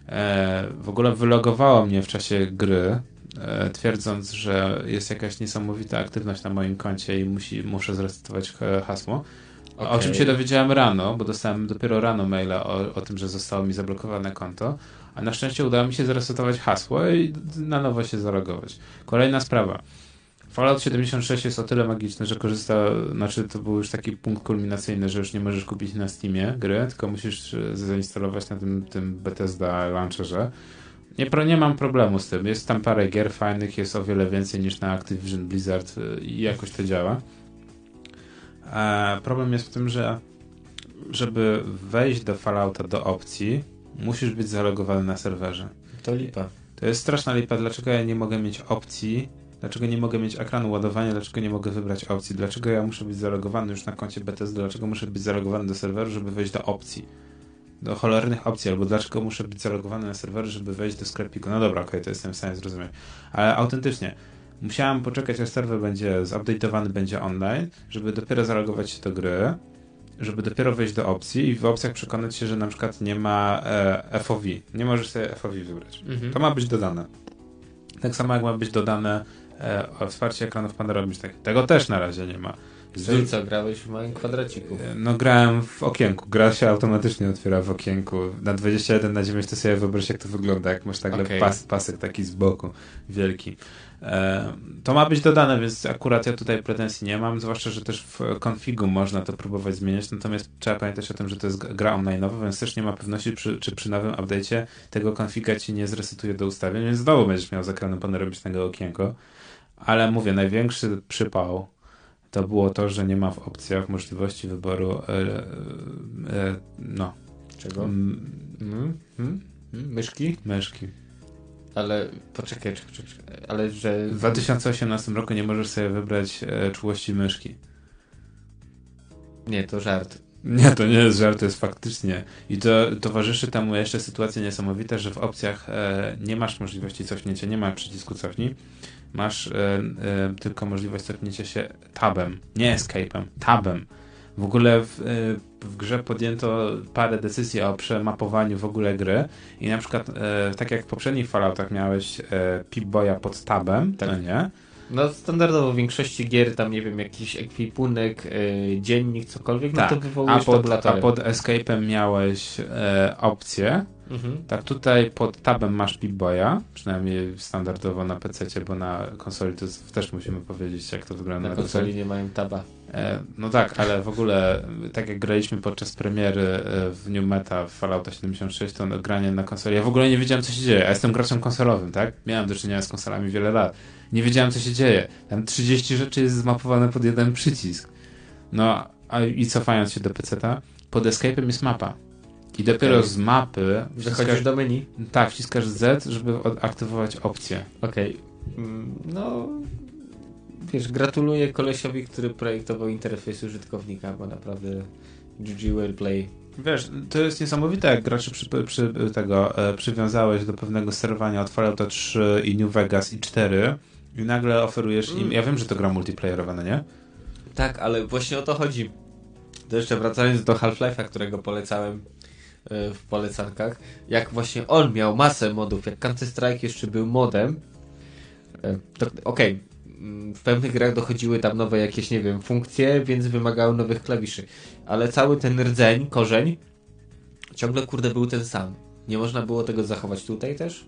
E, w ogóle wylogowało mnie w czasie gry, e, twierdząc, że jest jakaś niesamowita aktywność na moim koncie i musi, muszę zresetować hasło. O Okej. czym się dowiedziałem rano, bo dostałem dopiero rano maila o, o tym, że zostało mi zablokowane konto, a na szczęście udało mi się zresetować hasło i na nowo się zalogować. Kolejna sprawa. Fallout 76 jest o tyle magiczny, że korzysta, znaczy to był już taki punkt kulminacyjny, że już nie możesz kupić na Steamie gry, tylko musisz e, zainstalować na tym, tym Bethesda launcherze. Nie, nie mam problemu z tym. Jest tam parę gier fajnych, jest o wiele więcej niż na Activision Blizzard e, i jakoś to działa. E, problem jest w tym, że żeby wejść do Fallouta do opcji, musisz być zalogowany na serwerze. To lipa. To jest straszna lipa, dlaczego ja nie mogę mieć opcji, dlaczego nie mogę mieć ekranu ładowania, dlaczego nie mogę wybrać opcji, dlaczego ja muszę być zalogowany już na koncie Bethesda, dlaczego muszę być zalogowany do serweru, żeby wejść do opcji. Do cholernych opcji, albo dlaczego muszę być zalogowany na serwerze, żeby wejść do sklepiku. No dobra, okej, to jestem w stanie zrozumieć. Ale autentycznie, musiałem poczekać, aż serwer będzie zupdate'owany, będzie online, żeby dopiero zalogować się do gry, żeby dopiero wejść do opcji i w opcjach przekonać się, że na przykład nie ma e, FOV. Nie możesz sobie FOV wybrać. Mhm. To ma być dodane. Tak samo jak ma być dodane e, o wsparcie ekranów panoramicznych. Tego też na razie nie ma. Czyli co, grałeś w małym kwadraciku? e, No grałem w okienku. Gra się automatycznie otwiera w okienku. Na 21 na 9 to sobie wyobraź jak to wygląda, jak masz nagle Okej. pas, pasek taki z boku, wielki. E, to ma być dodane, więc akurat ja tutaj pretensji nie mam, zwłaszcza, że też w konfigu można to próbować zmieniać, natomiast trzeba pamiętać o tym, że to jest gra online'owa, więc też nie ma pewności, przy, czy przy nowym update'cie tego konfiga ci nie zresetuje do ustawień, więc znowu będziesz miał z ekranu panoramicznego okienko. Ale mówię, największy przypał to było to, że nie ma w opcjach możliwości wyboru e, e, no, Czego? Mm? m, Mm? Myszki? myszki. Ale poczekaj, czekaj, czekaj. Ale że... W 2018 roku nie możesz sobie wybrać e, czułości myszki. Nie, to żart. Nie, to nie jest żart, to jest faktycznie. I to towarzyszy temu jeszcze sytuacja niesamowita, że w opcjach e, nie masz możliwości cofnięcia, nie ma przycisku cofnij. Masz e, e, tylko możliwość cofnięcia się tabem, nie escape'em, tabem. W ogóle w, e, w grze podjęto parę decyzji o przemapowaniu w ogóle gry i na przykład e, tak jak w poprzednich Falloutach miałeś e, Pip-Boya pod tabem, Tak. no nie? No standardowo w większości gier tam, nie wiem, jakiś ekwipunek, y, dziennik, cokolwiek, no to a wywołujesz pod, a pod escape'em miałeś e, opcję, Mhm. Tak, tutaj pod tabem masz Pip-Boya, przynajmniej standardowo na PC, bo na konsoli to też musimy powiedzieć, jak to wygląda Na na, konsoli nie mają taba. E, no tak, ale w ogóle, tak jak graliśmy podczas premiery e, w New Meta w Fallouta 76, to granie na konsoli, ja w ogóle nie wiedziałem, co się dzieje, a jestem graczem konsolowym, tak? Miałem do czynienia z konsolami wiele lat. Nie wiedziałem, co się dzieje. Tam 30 rzeczy jest zmapowane pod jeden przycisk. No, a i cofając się do PC-ta, pod Escape'em jest mapa. I dopiero Okej. z mapy Wychodzisz do menu? tak, wciskasz Z, żeby odaktywować opcję. Okej. Mm, No... Wiesz, gratuluję kolesiowi, który projektował interfejs użytkownika, bo naprawdę GG well play. Wiesz, to jest niesamowite, jak graczy przy, przy, tego e, przywiązałeś do pewnego sterowania od Fallouta 3 i New Vegas i 4 i nagle oferujesz im, ja wiem, że to gra multiplayerowa, no nie? Tak, ale właśnie o to chodzi. To jeszcze wracając do Half-Life'a, którego polecałem e, w polecankach, jak właśnie on miał masę modów, jak Counter-Strike jeszcze był modem, E, Okej, mm, w pewnych grach dochodziły tam nowe jakieś, nie wiem, funkcje, więc wymagały nowych klawiszy. Ale cały ten rdzeń, korzeń, ciągle kurde był ten sam. Nie można było tego zachować tutaj też?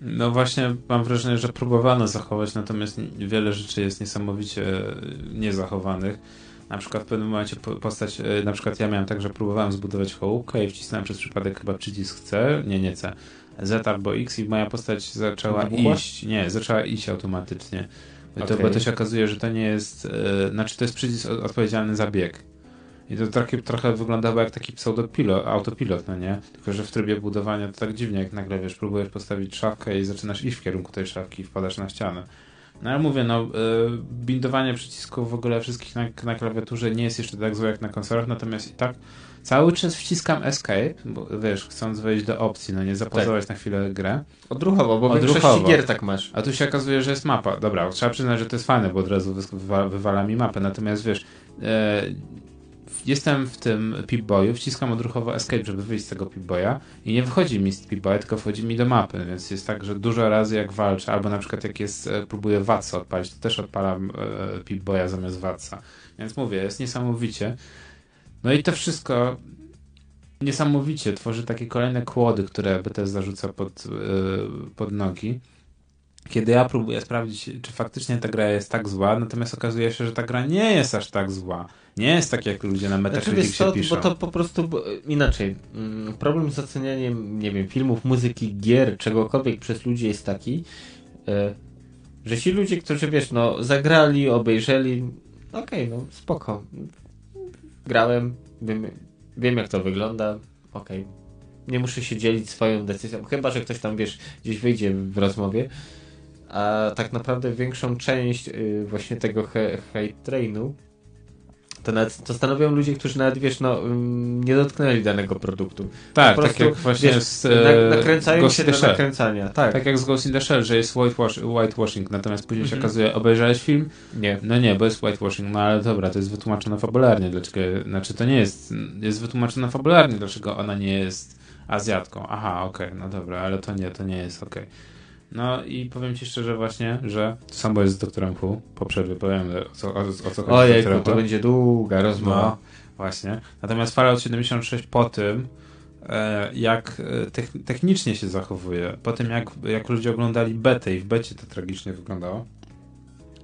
No właśnie mam wrażenie, że próbowano zachować, natomiast wiele rzeczy jest niesamowicie e, niezachowanych. Na przykład w pewnym momencie po- postać, e, na przykład ja miałem tak, że próbowałem zbudować hołówkę i wcisnąłem przez przypadek chyba przycisk C, nie, nie C, Z albo X i moja postać zaczęła iść, nie, zaczęła iść automatycznie. To, Okej. Bo to się okazuje, że to nie jest, e, znaczy to jest przycisk odpowiedzialny za bieg. I to trochę, trochę wyglądało jak taki pseudopilot, autopilot, no nie? Tylko, że w trybie budowania to tak dziwnie, jak nagle, wiesz, próbujesz postawić szafkę i zaczynasz iść w kierunku tej szafki i wpadasz na ścianę. No ale mówię, no, y, bindowanie przycisków w ogóle wszystkich na, na klawiaturze nie jest jeszcze tak złe jak na konsolach, natomiast i tak cały czas wciskam escape, bo wiesz, chcąc wejść do opcji, no nie zapauzować na chwilę grę. Odruchowo, bo Odruchowo. większości gier tak masz. A tu się okazuje, że jest mapa. Dobra, trzeba przyznać, że to jest fajne, bo od razu wys- wywa- wywala mi mapę. Natomiast wiesz, e, jestem w tym Pip-Boyu, wciskam odruchowo Escape, żeby wyjść z tego Pip-Boya i nie wychodzi mi z Pip-Boya, tylko wchodzi mi do mapy, więc jest tak, że dużo razy jak walczę, albo na przykład jak jest, e, próbuję Watsa odpalić, to też odpalam e, Pip-Boya zamiast Watsa. Więc mówię, jest niesamowicie. No i to wszystko niesamowicie tworzy takie kolejne kłody, które też zarzuca pod, e, pod nogi kiedy ja próbuję sprawdzić, czy faktycznie ta gra jest tak zła, natomiast okazuje się, że ta gra nie jest aż tak zła. Nie jest tak, jak ludzie na Znaczy, wiesz Metacriticsie co, piszą. bo to po prostu bo, inaczej. Mm, Problem z ocenianiem, nie wiem, filmów, muzyki, gier, czegokolwiek przez ludzi jest taki, e, że ci ludzie, którzy wiesz, no, zagrali, obejrzeli, okej, no, spoko. Grałem, wiem, wiem jak to wygląda, okej. Nie muszę się dzielić swoją decyzją, chyba, że ktoś tam, wiesz, gdzieś wyjdzie w rozmowie, a tak naprawdę większą część y, właśnie tego hate trainu to, nawet, to stanowią ludzie, którzy nawet, wiesz, no, ym, nie dotknęli danego produktu. tak, tak prostu, jak właśnie wiesz, z e, nakręcają Ghost się do Shell. nakręcania. Tak. Tak jak z Ghost in the Shell, że jest whitewash, whitewashing, natomiast później się Mhm. okazuje, obejrzałeś film? Nie. No nie, bo jest whitewashing, no ale dobra, to jest wytłumaczone fabularnie, dlaczego, znaczy to nie jest, jest wytłumaczone fabularnie, dlaczego ona nie jest Azjatką. Aha, okej, no dobra, ale to nie, to nie jest okej. No i powiem ci szczerze właśnie, że to samo jest z doktorem Who, po przerwie powiem o co, o, o co chodzi z Ojej, doktorem to będzie długa rozmowa. No, właśnie. Natomiast Fallout 76 po tym, e, jak e, techn- technicznie się zachowuje, po tym jak, jak ludzie oglądali betę i w becie to tragicznie wyglądało,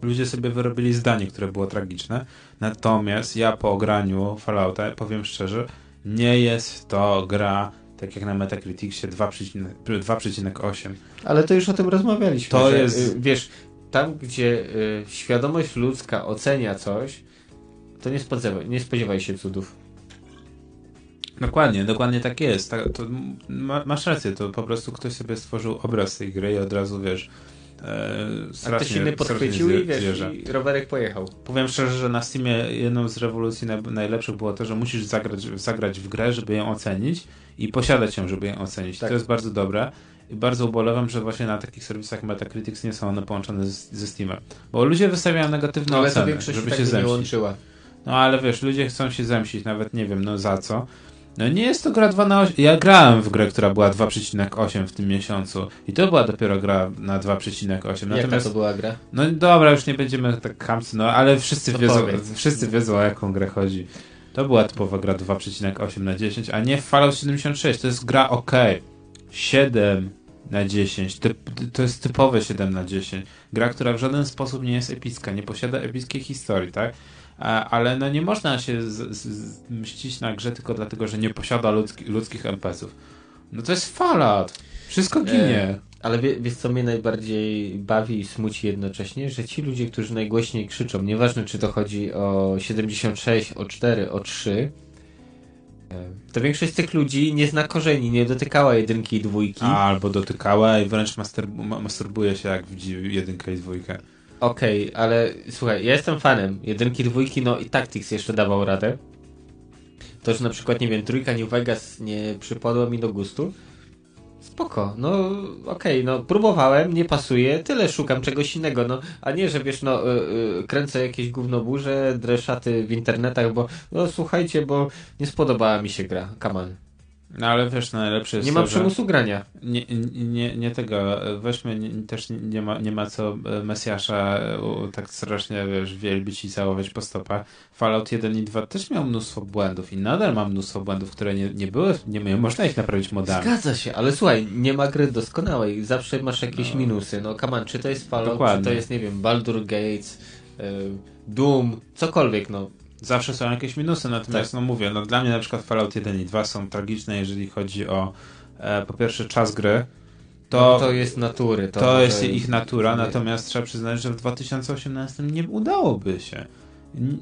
ludzie sobie wyrobili zdanie, które było tragiczne. Natomiast ja po ograniu Fallouta, powiem szczerze, nie jest to gra tak jak na Metacriticsie 2,8. 2,8. Ale to już o tym rozmawialiśmy. To że, jest- y, Wiesz, tam gdzie y, świadomość ludzka ocenia coś, to nie spodziewaj, nie spodziewaj się cudów. Dokładnie, dokładnie tak jest. Tak, ma, masz rację, to po prostu ktoś sobie stworzył obraz tej gry i od razu wiesz. E, A ktoś strasznie, inny strasznie podchwycił i wiesz, zjeżdża. i rowerek pojechał. Powiem szczerze, że na Steamie jedną z rewolucji naj, najlepszych było to, że musisz zagrać, zagrać w grę, żeby ją ocenić i posiadać ją, żeby ją ocenić. Tak. To jest bardzo dobre. I bardzo ubolewam, że właśnie na takich serwisach Metacritics nie są one połączone z, ze Steamem. Bo ludzie wystawiają negatywne ale oceny, żeby tak się zemścić. łączyła. No ale wiesz, ludzie chcą się zemścić, nawet nie wiem, no za co. No nie jest to gra 2 na 8. Ja grałem w grę, która była 2,8 w tym miesiącu. I to była dopiero gra na 2,8. Jaka Natomiast to była gra? no dobra, już nie będziemy tak chamcy, no ale wszyscy To wiedzą, powiedz. wszyscy wiedzą o jaką grę chodzi. To była typowa gra 2,8 na 10, a nie Fallout 76. To jest gra ok. 7 na 10. Typ, to jest typowe 7 na 10. Gra, która w żaden sposób nie jest epicka, nie posiada epickiej historii, tak? A, ale no nie można się z, z, mścić na grze tylko dlatego, że nie posiada ludzki, ludzkich NPC-ów. No to jest Fallout. Wszystko ginie. E, ale wie, wiesz, co mnie najbardziej bawi i smuci jednocześnie? Że ci ludzie, którzy najgłośniej krzyczą, nieważne czy to chodzi o 76, o 4, o 3, e, to większość z tych ludzi nie zna korzeni, nie dotykała jedynki i dwójki. Albo dotykała i wręcz masturbuje się jak widzi jedynkę i dwójkę. Okej, ale słuchaj, ja jestem fanem jedynki, dwójki, no i Tactics jeszcze dawał radę. To, że na przykład, nie wiem, trójka New Vegas nie przypadła mi do gustu. Spoko, no okej, no próbowałem, nie pasuje, tyle szukam czegoś innego, no a nie, że wiesz, no y, y, kręcę jakieś gównoburze, dreszaty w internetach, bo no słuchajcie, bo nie spodobała mi się gra, on. No ale wiesz, najlepsze jest Nie ma to, przymusu grania. Nie, nie, nie tego, weźmy, nie, też nie ma, nie ma co e, Mesjasza e, tak strasznie, wiesz, wielbić i całować po stopach. Fallout 1 i 2 też miał mnóstwo błędów i nadal ma mnóstwo błędów, które nie, nie były, nie, nie można ich naprawić modami. Zgadza się, ale słuchaj, nie ma gry doskonałej. Zawsze masz jakieś minusy. No on, czy to jest Fallout, Dokładnie. czy to jest, nie wiem, Baldur Gates, y, Doom, cokolwiek, no. Zawsze są jakieś minusy, natomiast Tak. no mówię, no dla mnie na przykład Fallout 1 i 2 są tragiczne, jeżeli chodzi o e, po pierwsze czas gry, To, to, to jest natury. To, to jest ich natura, natomiast trzeba przyznać, że w 2018 nie udałoby się.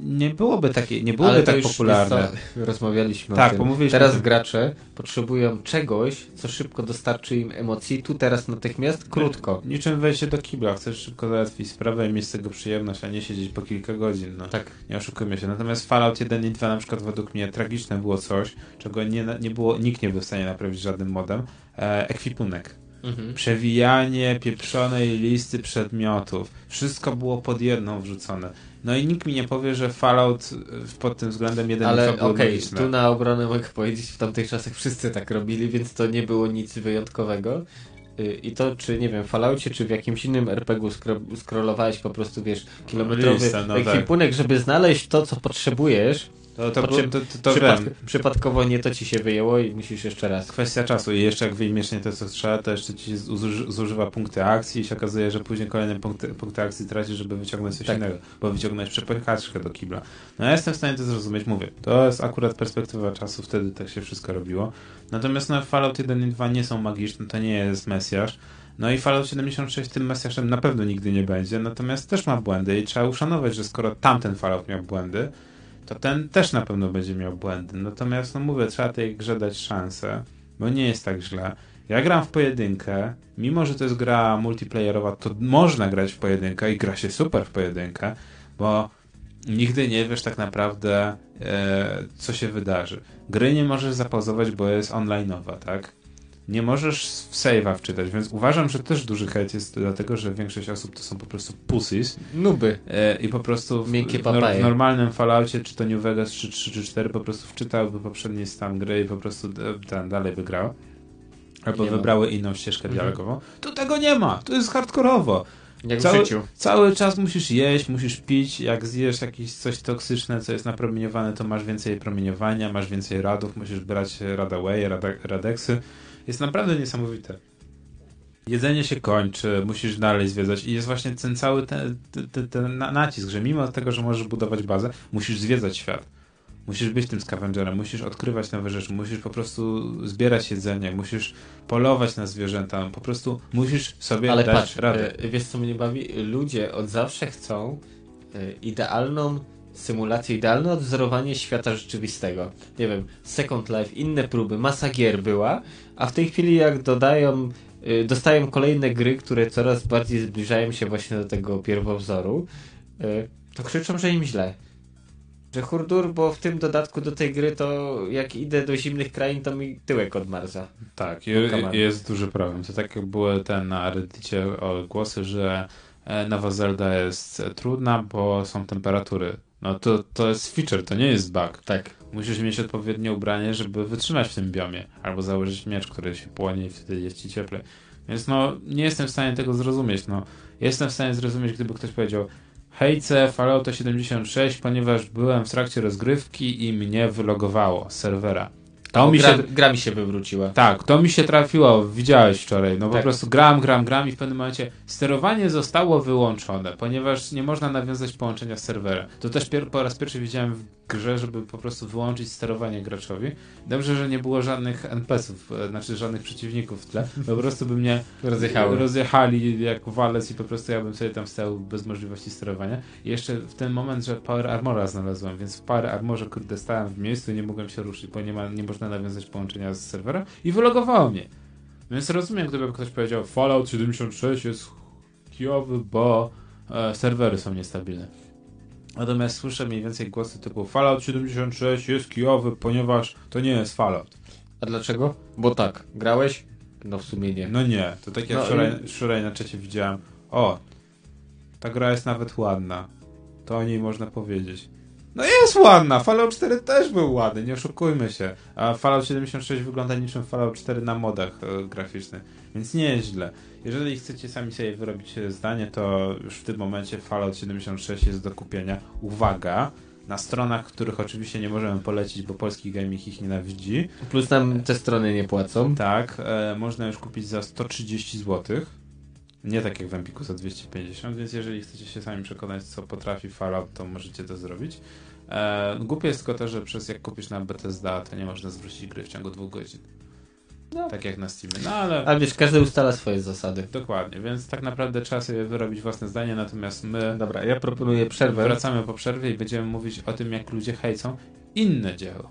Nie byłoby takie, nie byłoby Ale tak popularne. rozmawialiśmy Tak, o tym. Teraz tym. gracze potrzebują czegoś, co szybko dostarczy im emocji, tu teraz natychmiast, krótko. Niczym wejście do kibla, chcesz szybko załatwić sprawę i mieć z tego przyjemność, a nie siedzieć po kilka godzin. No. Tak. Nie oszukujmy się. Natomiast Fallout 1 i 2 na przykład według mnie tragiczne było coś, czego nie, nie było, nikt nie był w stanie naprawić żadnym modem. E, ekwipunek. Mhm. Przewijanie pieprzonej listy przedmiotów. Wszystko było pod jedną wrzucone. No i nikt mi nie powie, że Fallout y, pod tym względem 1 i 2 Ale okej, magiczne. tu na obronę mogę powiedzieć, w tamtych czasach wszyscy tak robili, więc to nie było nic wyjątkowego. Y, I to, czy nie wiem, w Falloutie, czy w jakimś innym RPG-u skro- scrollowałeś po prostu, wiesz, kilometrowy Listę, no tak. ekwipunek, żeby znaleźć to, co potrzebujesz, To, czym to, to, to przypadk- wiem. przypadkowo nie to ci się wyjęło i musisz jeszcze raz. Kwestia czasu i jeszcze jak wyjmiesz nie to co trzeba, to jeszcze ci zuży- zużywa punkty akcji i się okazuje, że później kolejne punkty, punkty akcji tracisz, żeby wyciągnąć coś Tak. innego, bo wyciągnąć przepychaczkę do kibla. No ja jestem w stanie to zrozumieć, mówię, to jest akurat perspektywa czasu, wtedy tak się wszystko robiło. Natomiast no, Fallout 1 i 2 nie są magiczne, to nie jest Mesjasz. No i Fallout 76 tym Mesjaszem na pewno nigdy nie będzie, natomiast też ma błędy i trzeba uszanować, że skoro tamten Fallout miał błędy, to ten też na pewno będzie miał błędy. Natomiast, no mówię, trzeba tej grze dać szansę, bo nie jest tak źle. Ja gram w pojedynkę, mimo że to jest gra multiplayerowa, to można grać w pojedynkę i gra się super w pojedynkę, bo nigdy nie wiesz tak naprawdę, e, co się wydarzy. Gry nie możesz zapauzować, bo jest online'owa, tak? Nie możesz w save'a wczytać, więc uważam, że też duży hejt jest dlatego, że większość osób to są po prostu pussies, Nuby. E, I po prostu w, Miękkie w, papaje. w normalnym Falloutie, czy to New Vegas, czy 3 czy 4, po prostu wczytałby poprzedni stan gry i po prostu e, ten dalej wygrał. Albo Nie ma. wybrały inną ścieżkę Mhm. dialogową. Tu tego nie ma, to jest hardkorowo. Jak w Cały, życiu. cały czas musisz jeść, musisz pić, jak zjesz jakieś coś toksyczne, co jest napromieniowane, to masz więcej promieniowania, masz więcej radów, musisz brać Radaway, rada, Radeksy. Jest naprawdę niesamowite. Jedzenie się kończy, musisz dalej zwiedzać i jest właśnie ten cały ten, ten, ten, ten na- nacisk, że mimo tego, że możesz budować bazę, musisz zwiedzać świat. Musisz być tym scavengerem, musisz odkrywać nowe rzeczy, musisz po prostu zbierać jedzenie, musisz polować na zwierzęta, po prostu musisz sobie Ale dać patrz, radę. e, wiesz co mnie bawi? Ludzie od zawsze chcą e, idealną symulację, idealne odwzorowanie świata rzeczywistego. Nie wiem, Second Life, inne próby, masa gier była, a w tej chwili jak dodają, e, dostają kolejne gry, które coraz bardziej zbliżają się właśnie do tego pierwowzoru, e, to krzyczą, że im źle. Że hurdur, bo w tym dodatku do tej gry to jak idę do zimnych krain, to mi tyłek odmarza. Tak, jest duży problem. To tak jak były te na Reddicie głosy, że e, nowa Zelda jest e, trudna, bo są temperatury. No to, to jest feature, to nie jest bug. Tak. Musisz mieć odpowiednie ubranie, żeby wytrzymać w tym biomie. Albo założyć miecz, który się płonie i wtedy jest ci cieplej. Więc no, nie jestem w stanie tego zrozumieć. No, jestem w stanie zrozumieć, gdyby ktoś powiedział hejce Fallouta 76, ponieważ byłem w trakcie rozgrywki i mnie wylogowało z serwera. To mi gra, się... gra mi się wywróciła. Tak, to mi się trafiło, widziałeś wczoraj. No po Tak. prostu gram, gram, gram i w pewnym momencie sterowanie zostało wyłączone, ponieważ nie można nawiązać połączenia z serwerem. To też po raz pierwszy widziałem grze, żeby po prostu wyłączyć sterowanie graczowi. Dobrze, że nie było żadnych NPC-ów, e, znaczy żadnych przeciwników w tle. Po prostu by mnie Rozjechały. rozjechali jak walec i po prostu ja bym sobie tam stał bez możliwości sterowania. I jeszcze w ten moment, że Power Armora znalazłem, więc w Power Armorze kurde stałem w miejscu i nie mogłem się ruszyć, bo nie, ma, nie można nawiązać połączenia z serwerem i wylogowało mnie. Więc rozumiem, gdyby ktoś powiedział Fallout 76 jest kijowy, bo e, serwery są niestabilne. Natomiast słyszę mniej więcej głosy typu Fallout 76 jest kijowy, ponieważ to nie jest Fallout. A dlaczego? Bo tak, grałeś? No w sumie nie. No nie, to tak jak No, wczoraj, wczoraj na czacie widziałem, o, ta gra jest nawet ładna. To o niej można powiedzieć. No jest ładna, Fallout 4 też był ładny, nie oszukujmy się. A Fallout 76 wygląda niczym Fallout 4 na modach e, graficznych, więc nie jest źle. Jeżeli chcecie sami sobie wyrobić e, zdanie, to już w tym momencie Fallout 76 jest do kupienia. Uwaga! Na stronach, których oczywiście nie możemy polecić, bo polski gaming ich nienawidzi. Plus nam te strony nie płacą. Tak, e, można już kupić za 130 zł. Nie tak jak w Empiku za 250, więc jeżeli chcecie się sami przekonać, co potrafi Fallout, to możecie to zrobić. E, głupie jest tylko to, że przez jak kupisz na Bethesda, to nie można zwrócić gry w ciągu dwóch godzin. No. Tak jak na Steamie. No ale Ale wiesz, każdy ustala swoje zasady. dokładnie, więc tak naprawdę trzeba sobie wyrobić własne zdanie, natomiast my Dobra, ja proponuję przerwę. wracamy po przerwie i będziemy mówić o tym, jak ludzie hejcą inne dzieło.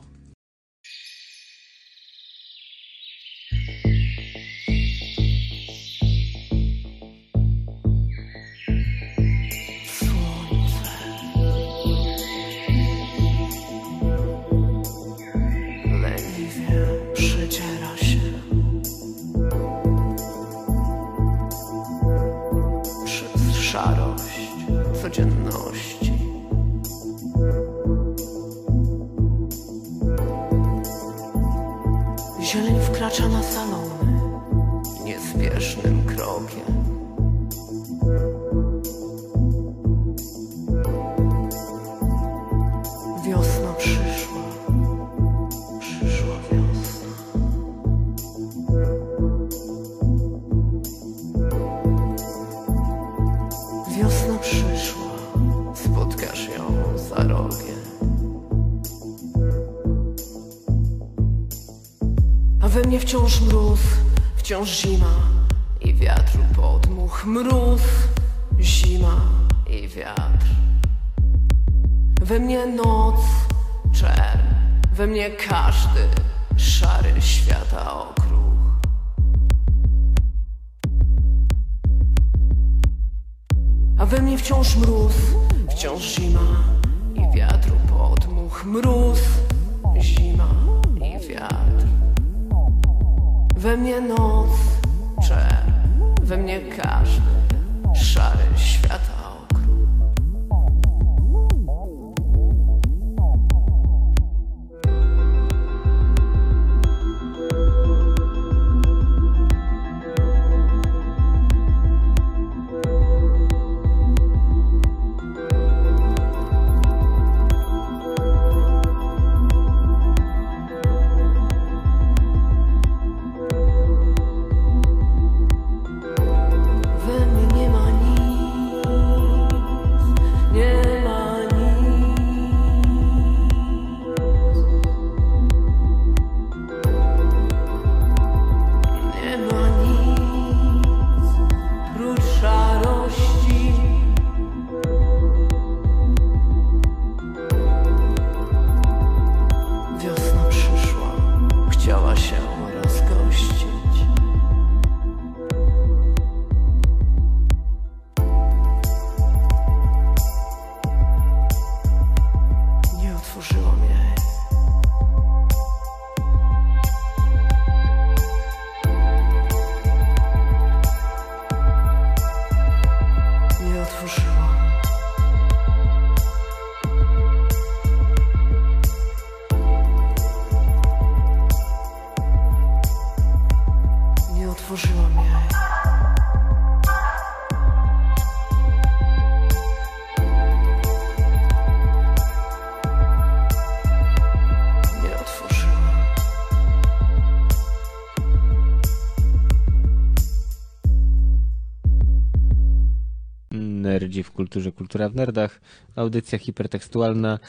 Nerdzi w kulturze, kultura w nerdach. Audycja hipertekstualna.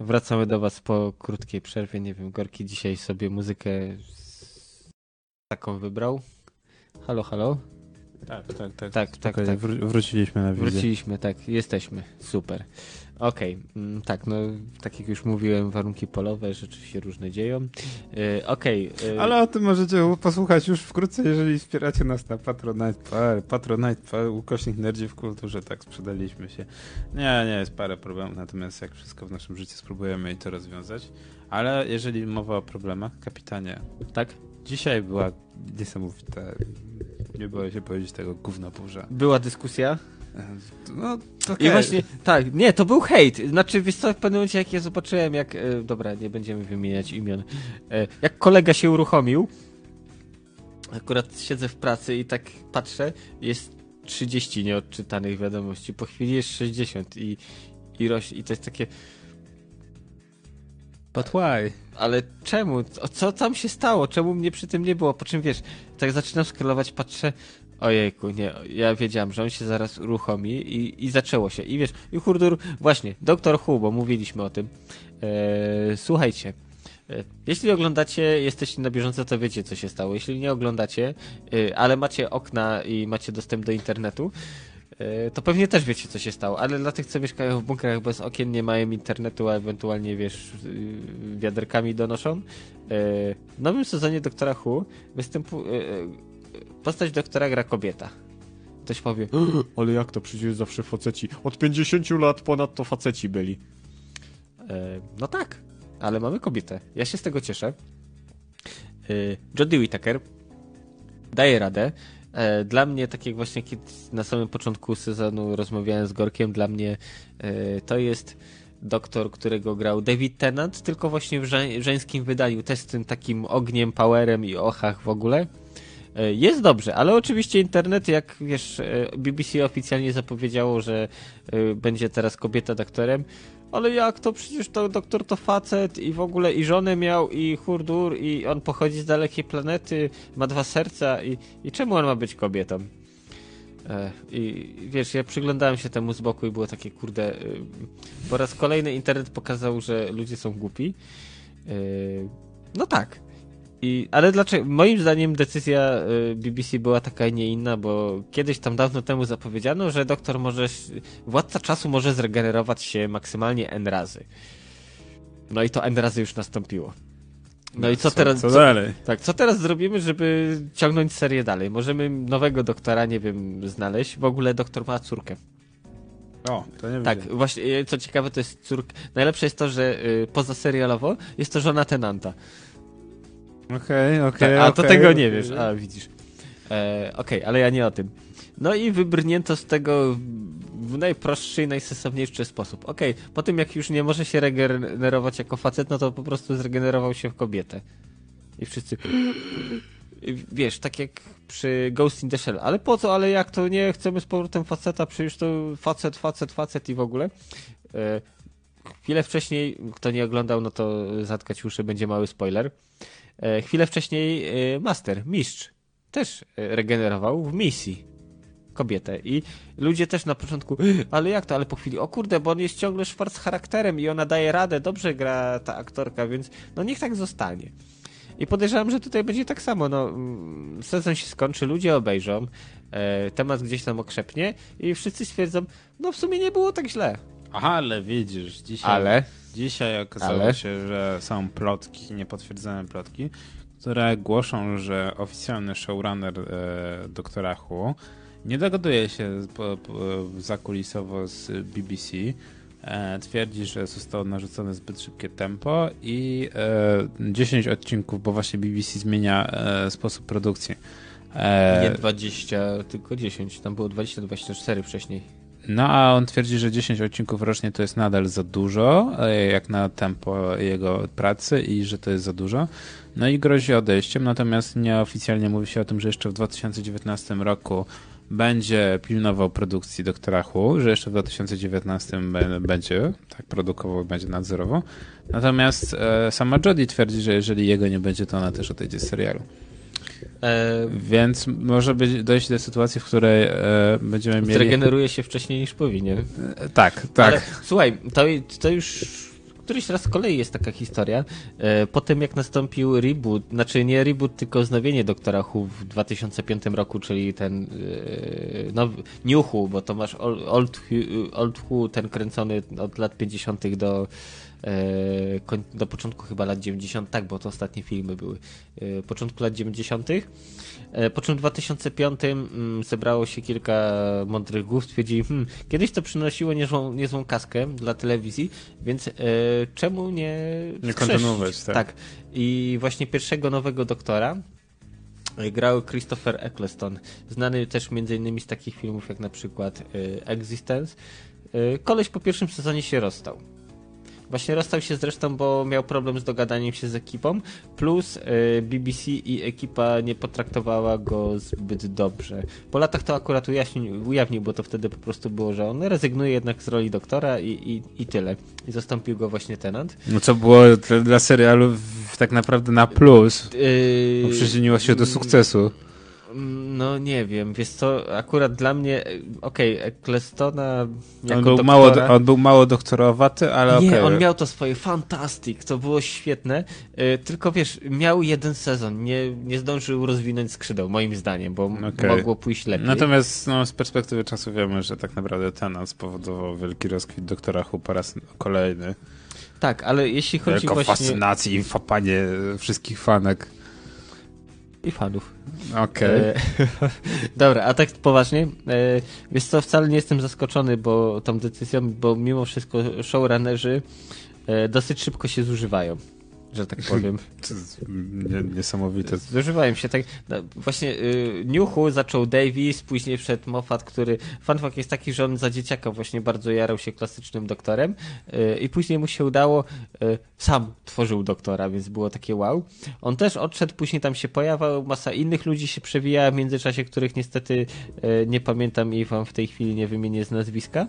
Wracamy do Was po krótkiej przerwie. Nie wiem, Gorki dzisiaj sobie muzykę taką wybrał. Halo, halo. Tak, tak, tak. Tak, tak, tak. wró- wróciliśmy na wizję. Wróciliśmy, tak, jesteśmy. Super. Okej, mm, tak, no tak jak już mówiłem, warunki polowe rzeczy się różne dzieją. Yy, Okej. yy, Ale o tym możecie posłuchać już wkrótce, jeżeli wspieracie nas na patronite.pl, patronite.pl, ukośnik nerdzi w kulturze, tak sprzedaliśmy się. Nie, nie, jest parę problemów, natomiast jak wszystko w naszym życiu spróbujemy i to rozwiązać. Ale jeżeli mowa o problemach, kapitanie, Tak? dzisiaj była niesamowita, nie boję się powiedzieć tego, gówno burza. Była dyskusja. No, to I właśnie, tak, nie, to był hejt. Znaczy, wiesz co, w pewnym momencie jak ja zobaczyłem, jak, e, dobra, nie będziemy wymieniać imion, e, jak kolega się uruchomił, akurat siedzę w pracy i tak patrzę, jest 30 nieodczytanych wiadomości, po chwili jest 60 i, i rośnie, i to jest takie, But why? ale czemu? Co, tam się stało? Czemu mnie przy tym nie było? Po czym wiesz, tak zaczynam scrollować, patrzę, ojejku, nie, ja wiedziałem, że on się zaraz uruchomi i, i zaczęło się. I wiesz, i hurdur, właśnie, Doktor Who, bo mówiliśmy o tym. Eee, słuchajcie, e, jeśli oglądacie, jesteście na bieżąco, to wiecie, co się stało. Jeśli nie oglądacie, e, ale macie okna i macie dostęp do internetu, e, to pewnie też wiecie, co się stało. Ale dla tych, co mieszkają w bunkrach bez okien, nie mają internetu, a ewentualnie, wiesz, wiaderkami donoszą, w nowym sezonie Doktora Who występu, postać doktora gra kobieta. Ktoś powie, [gasps] ale jak to przecież zawsze faceci. Od 50 lat ponad to faceci byli. E, no tak, ale mamy kobietę. Ja się z tego cieszę. E, Jodie Whittaker daje radę. E, Dla mnie, tak jak właśnie kiedy na samym początku sezonu rozmawiałem z Gorkiem, dla mnie e, to jest doktor, którego grał David Tennant, tylko właśnie w żeńskim wydaniu, też z tym takim ogniem, powerem i ochach w ogóle. E, Jest dobrze, ale oczywiście internet, jak wiesz, e, BBC oficjalnie zapowiedziało, że e, będzie teraz kobieta doktorem, ale jak to przecież to doktor to facet i w ogóle i żonę miał i hurdur i on pochodzi z dalekiej planety, ma dwa serca i, i czemu on ma być kobietą? I wiesz, ja przyglądałem się temu z boku i było takie kurde. Po raz kolejny internet pokazał, że ludzie są głupi. No tak. I, ale dlaczego? Moim zdaniem decyzja y, BBC była taka, a nie inna, bo kiedyś tam dawno temu zapowiedziano, że doktor może, władca czasu może zregenerować się maksymalnie N razy. No i to N razy już nastąpiło. No i co, teraz? Co dalej? Tak, co teraz zrobimy, żeby ciągnąć serię dalej? Możemy nowego doktora, nie wiem, znaleźć. W ogóle doktor ma córkę. O, to nie Tak, wiem. właśnie, e, co ciekawe, to jest córka. Najlepsze jest to, że y, poza serialowo jest to żona tenanta. Okej, okej, Tak, a to okej, tego nie wiesz, a widzisz. E, Okej, ale ja nie o tym. No i wybrnięto z tego w najprostszy i najsensowniejszy sposób. Okej, po tym jak już nie może się regenerować jako facet, no to po prostu zregenerował się w kobietę. I wszyscy... Wiesz, tak jak przy Ghost in the Shell. Ale po co, ale jak to nie chcemy z powrotem faceta, przecież to facet, facet, facet i w ogóle. E, Chwilę wcześniej, kto nie oglądał, no to zatkać uszy, będzie mały spoiler. E, Chwilę wcześniej e, Master, mistrz, też e, regenerował w misji kobietę. I ludzie też na początku, ale jak to, ale po chwili, o kurde, bo on jest ciągle szwarc charakterem i ona daje radę, dobrze gra ta aktorka, więc no niech tak zostanie. I podejrzewam, że tutaj będzie tak samo. No, mm, sezon się skończy, ludzie obejrzą, temat gdzieś tam okrzepnie i wszyscy stwierdzą, no w sumie nie było tak źle. Ale widzisz, dzisiaj, Ale dzisiaj okazało Ale? się, że są plotki, niepotwierdzone plotki, które głoszą, że oficjalny showrunner e, Doktora Who nie dogaduje się po, po, zakulisowo z BBC. E, twierdzi, że zostało narzucone zbyt szybkie tempo i e, 10 odcinków, bo właśnie BBC zmienia e, sposób produkcji. E, nie 20, tylko 10. Tam było 20-24 wcześniej. No a on twierdzi, że 10 odcinków rocznie to jest nadal za dużo, e, jak na tempo jego pracy i że to jest za dużo. No i grozi odejściem, natomiast nieoficjalnie mówi się o tym, że jeszcze w 2019 roku będzie pilnował produkcji Doktora Who, że jeszcze w 2019 be- będzie tak produkował, będzie nadzorował. Natomiast e, sama Jodie twierdzi, że jeżeli jego nie będzie, to ona też odejdzie z serialu. E, Więc może być, dojść do sytuacji, w której e, będziemy mieli... Zregeneruje się wcześniej niż powinien. E, Tak, tak. Ale słuchaj, to, to już któryś raz z kolei jest taka historia. E, po tym jak nastąpił reboot, znaczy nie reboot, tylko wznowienie Doktora Who w 2005 roku, czyli ten nowy, New Who, bo to masz Old, old, Who- ten kręcony od lat 50. do do początku chyba lat 90, tak, bo to ostatnie filmy były. E, początku lat 90. E, Po czym w 2005 mm, zebrało się kilka mądrych głów, stwierdzili, hmm, kiedyś to przynosiło niezłą, niezłą kaskę dla telewizji, więc e, czemu nie Nie kontynuować, tak. tak. I właśnie pierwszego nowego doktora grał Christopher Eccleston, znany też m.in. z takich filmów jak na przykład Existence. Koleś po pierwszym sezonie się rozstał. Właśnie rozstał się zresztą, bo miał problem z dogadaniem się z ekipą, plus y, BBC i ekipa nie potraktowała go zbyt dobrze. Po latach to akurat ujaśnił, ujawnił, bo to wtedy po prostu było, że on rezygnuje jednak z roli doktora i, i, i tyle. I zastąpił go właśnie Tenant. No co było dla, serialu tak naprawdę na plus. Yy, Bo przyczyniło się do sukcesu. No nie wiem, wiesz co, akurat dla mnie, okej, Ecclestona jako On był, doktora, mało, on był mało doktorowaty, ale okej. Nie, on miał to swoje fantastic, to było świetne, y, tylko wiesz, miał jeden sezon, nie, nie zdążył rozwinąć skrzydeł, moim zdaniem, bo Okej. mogło pójść lepiej. Natomiast no, z perspektywy czasu wiemy, że tak naprawdę ten spowodował wielki rozkwit doktora Who po raz kolejny. Tak, ale jeśli chodzi Wielką właśnie... fascynację i fapanie wszystkich fanek. I fanów. Okej. E, [laughs] Dobra, a tak poważnie, e, wiesz co, wcale nie jestem zaskoczony bo tą decyzją, bo mimo wszystko showrunnerzy e, dosyć szybko się zużywają, że tak powiem. [laughs] Niesamowite. Zużywają się tak. No, właśnie y, Who zaczął Davis, później wszedł Moffat, który. Fun fact jest taki, że on za dzieciaka właśnie bardzo jarał się klasycznym doktorem y, i później mu się udało. Y, sam tworzył doktora, więc było takie wow. On też odszedł, później tam się pojawiał, masa innych ludzi się przewijała w międzyczasie, których niestety y, nie pamiętam i wam w tej chwili nie wymienię z nazwiska.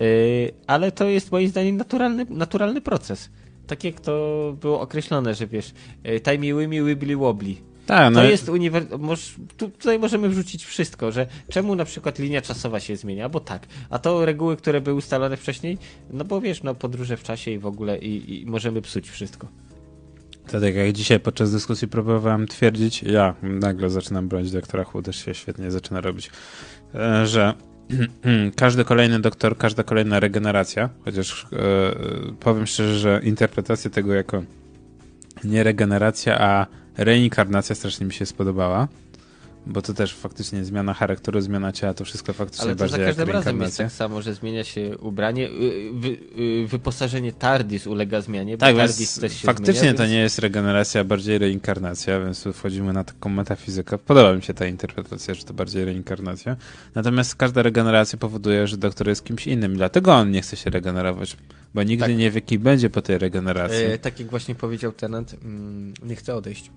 Y, ale to jest moim zdaniem naturalny, naturalny proces. Tak jak to było określone, że wiesz, y, timey-wimey, wibbly-wobbly. Tak, no, To jest uniwer... Moż... tu- Tutaj możemy wrzucić wszystko, że czemu na przykład linia czasowa się zmienia, bo tak, a to reguły, które były ustalone wcześniej, no bo wiesz, no podróże w czasie i w ogóle i, i możemy psuć wszystko. to tak jak dzisiaj podczas dyskusji próbowałem twierdzić, ja nagle zaczynam bronić doktora Who, też się świetnie zaczyna robić, e, że każdy kolejny doktor, każda kolejna regeneracja, chociaż e, powiem szczerze, że interpretacja tego jako nie regeneracja, a reinkarnacja strasznie mi się spodobała, bo to też faktycznie zmiana charakteru, zmiana ciała, to wszystko faktycznie Ale to za bardziej jak każdym razem jest tak samo, że zmienia się ubranie, y, wy, y, wyposażenie TARDIS ulega zmianie, bo Tak, TARDIS też się faktycznie zmienia, to więc- nie jest regeneracja, a bardziej reinkarnacja, więc tu wchodzimy na taką metafizykę. Podoba mi się ta interpretacja, że to bardziej reinkarnacja. Natomiast każda regeneracja powoduje, że doktor jest kimś innym. Dlatego on nie chce się regenerować, bo nigdy Tak. nie wie, kim będzie po tej regeneracji. E, tak jak właśnie powiedział Tenant, mm, nie chce odejść.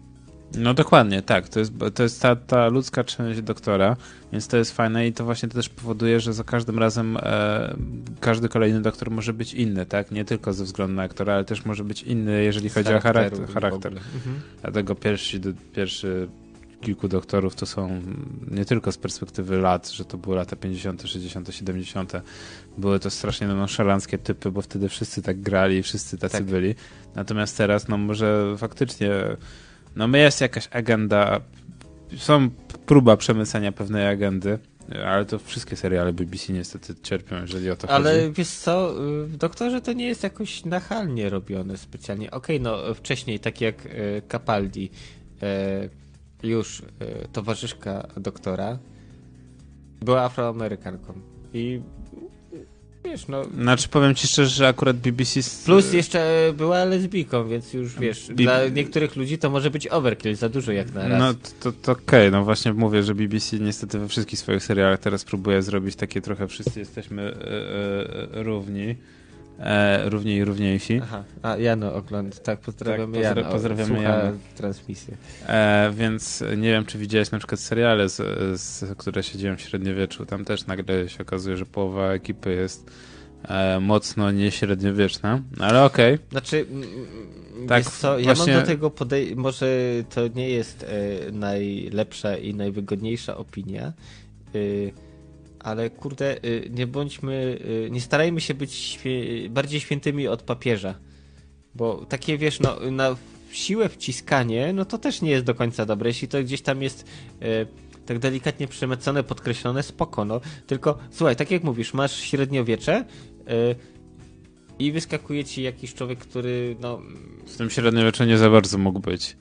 No dokładnie, tak. To jest, to jest ta, ta ludzka część doktora, więc to jest fajne i to właśnie też powoduje, że za każdym razem e, każdy kolejny doktor może być inny, tak? Nie tylko ze względu na aktora, ale też może być inny, jeżeli Z chodzi o charakter. charakter. Mhm. Dlatego pierwsi, do- pierwszy kilku doktorów to są nie tylko z perspektywy lat, że to były lata 50., 60., 70., były to strasznie nonszalanckie typy, bo wtedy wszyscy tak grali i wszyscy tacy Tak. byli. Natomiast teraz, no może faktycznie, no jest jakaś agenda, są próba przemycenia pewnej agendy, ale to wszystkie seriale BBC niestety cierpią, jeżeli o to Ale chodzi. wiesz co, y, doktorze to nie jest jakoś nachalnie robione specjalnie. Okej, no wcześniej, tak jak y, Capaldi, y, już towarzyszka doktora, była afroamerykanką. I wiesz, no. Znaczy powiem ci szczerze, że akurat BBC... s- Plus jeszcze była lesbijką, więc już wiesz, Bi- dla niektórych ludzi to może być overkill, za dużo jak na raz. No to, to okej, no właśnie mówię, że BBC niestety we wszystkich swoich serialach teraz próbuje zrobić takie trochę wszyscy jesteśmy e, e, e, równi, e, równi i równiejsi, Aha, a Jano ogląd, tak, pozdrawiamy Tak, pozdra- Jano, pozdrawiamy Jano. transmisję. e, więc nie wiem, czy widziałeś na przykład seriale, z, z, które się dzieją w średniowieczu, tam też nagle się okazuje, że połowa ekipy jest e, mocno nieśredniowieczna, ale okej. Znaczy, mm, Tak, co, ja właśnie- mam do tego podej... może to nie jest e, najlepsza i najwygodniejsza opinia, y, ale kurde, y, nie bądźmy, y, nie starajmy się być świe... bardziej świętymi od papieża, bo takie wiesz, no na siłę wciskanie, no to też nie jest do końca dobre, jeśli to gdzieś tam jest e, tak delikatnie przemycone, podkreślone, spoko, no, tylko słuchaj, tak jak mówisz, masz średniowiecze, e, i wyskakuje ci jakiś człowiek, który, no, W tym średniowieczu nie za bardzo mógł być.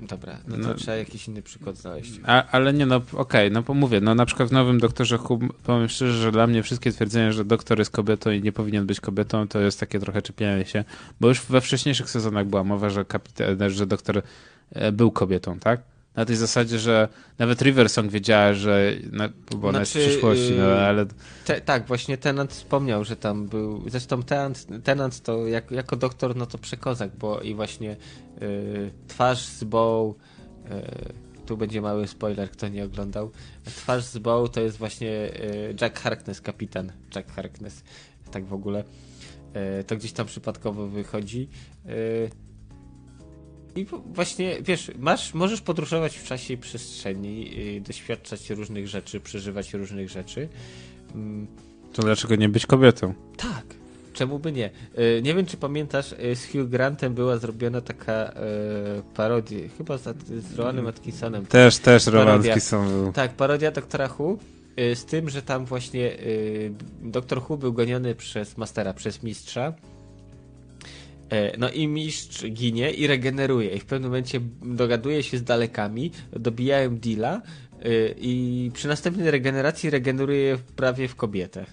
Dobra, no to No. trzeba jakiś inny przykład znaleźć. A, ale nie, no okej, no bo mówię, no na przykład w nowym Doktorze powiem szczerze, że dla mnie wszystkie twierdzenia, że doktor jest kobietą i nie powinien być kobietą, to jest takie trochę czepianie się, bo już we wcześniejszych sezonach była mowa, że, kapita- że doktor e, był kobietą, tak? Na tej zasadzie, że nawet Riversong wiedziała, że na, bo ona jest w Znaczy, przyszłości, no yy, ale Te, tak, właśnie Tenant wspomniał, że tam był. Zresztą Tenant, Tenant to jak, jako doktor, no to przekozak, bo i właśnie y, twarz z Bow. Y, tu będzie mały spoiler, kto nie oglądał. Twarz z Bow to jest właśnie y, Jack Harkness, kapitan Jack Harkness, tak w ogóle. Y, to gdzieś tam przypadkowo wychodzi. I właśnie, wiesz, masz, możesz podróżować w czasie i przestrzeni, y, doświadczać różnych rzeczy, przeżywać różnych rzeczy. Mm, to dlaczego nie być kobietą? tak, czemu by nie? Y, nie wiem, czy pamiętasz, y, z Hugh Grantem była zrobiona taka parodia, chyba z, z Rowanem Atkinsonem. Też, też Parodia. Romanski są. Tak, parodia Doktora Who, z tym, że tam właśnie Doktor Who był goniony przez Mastera, przez mistrza. E, No i mistrz ginie i regeneruje. I w pewnym momencie dogaduje się z dalekami, dobijają deala y, i przy następnej regeneracji regeneruje prawie w kobietę.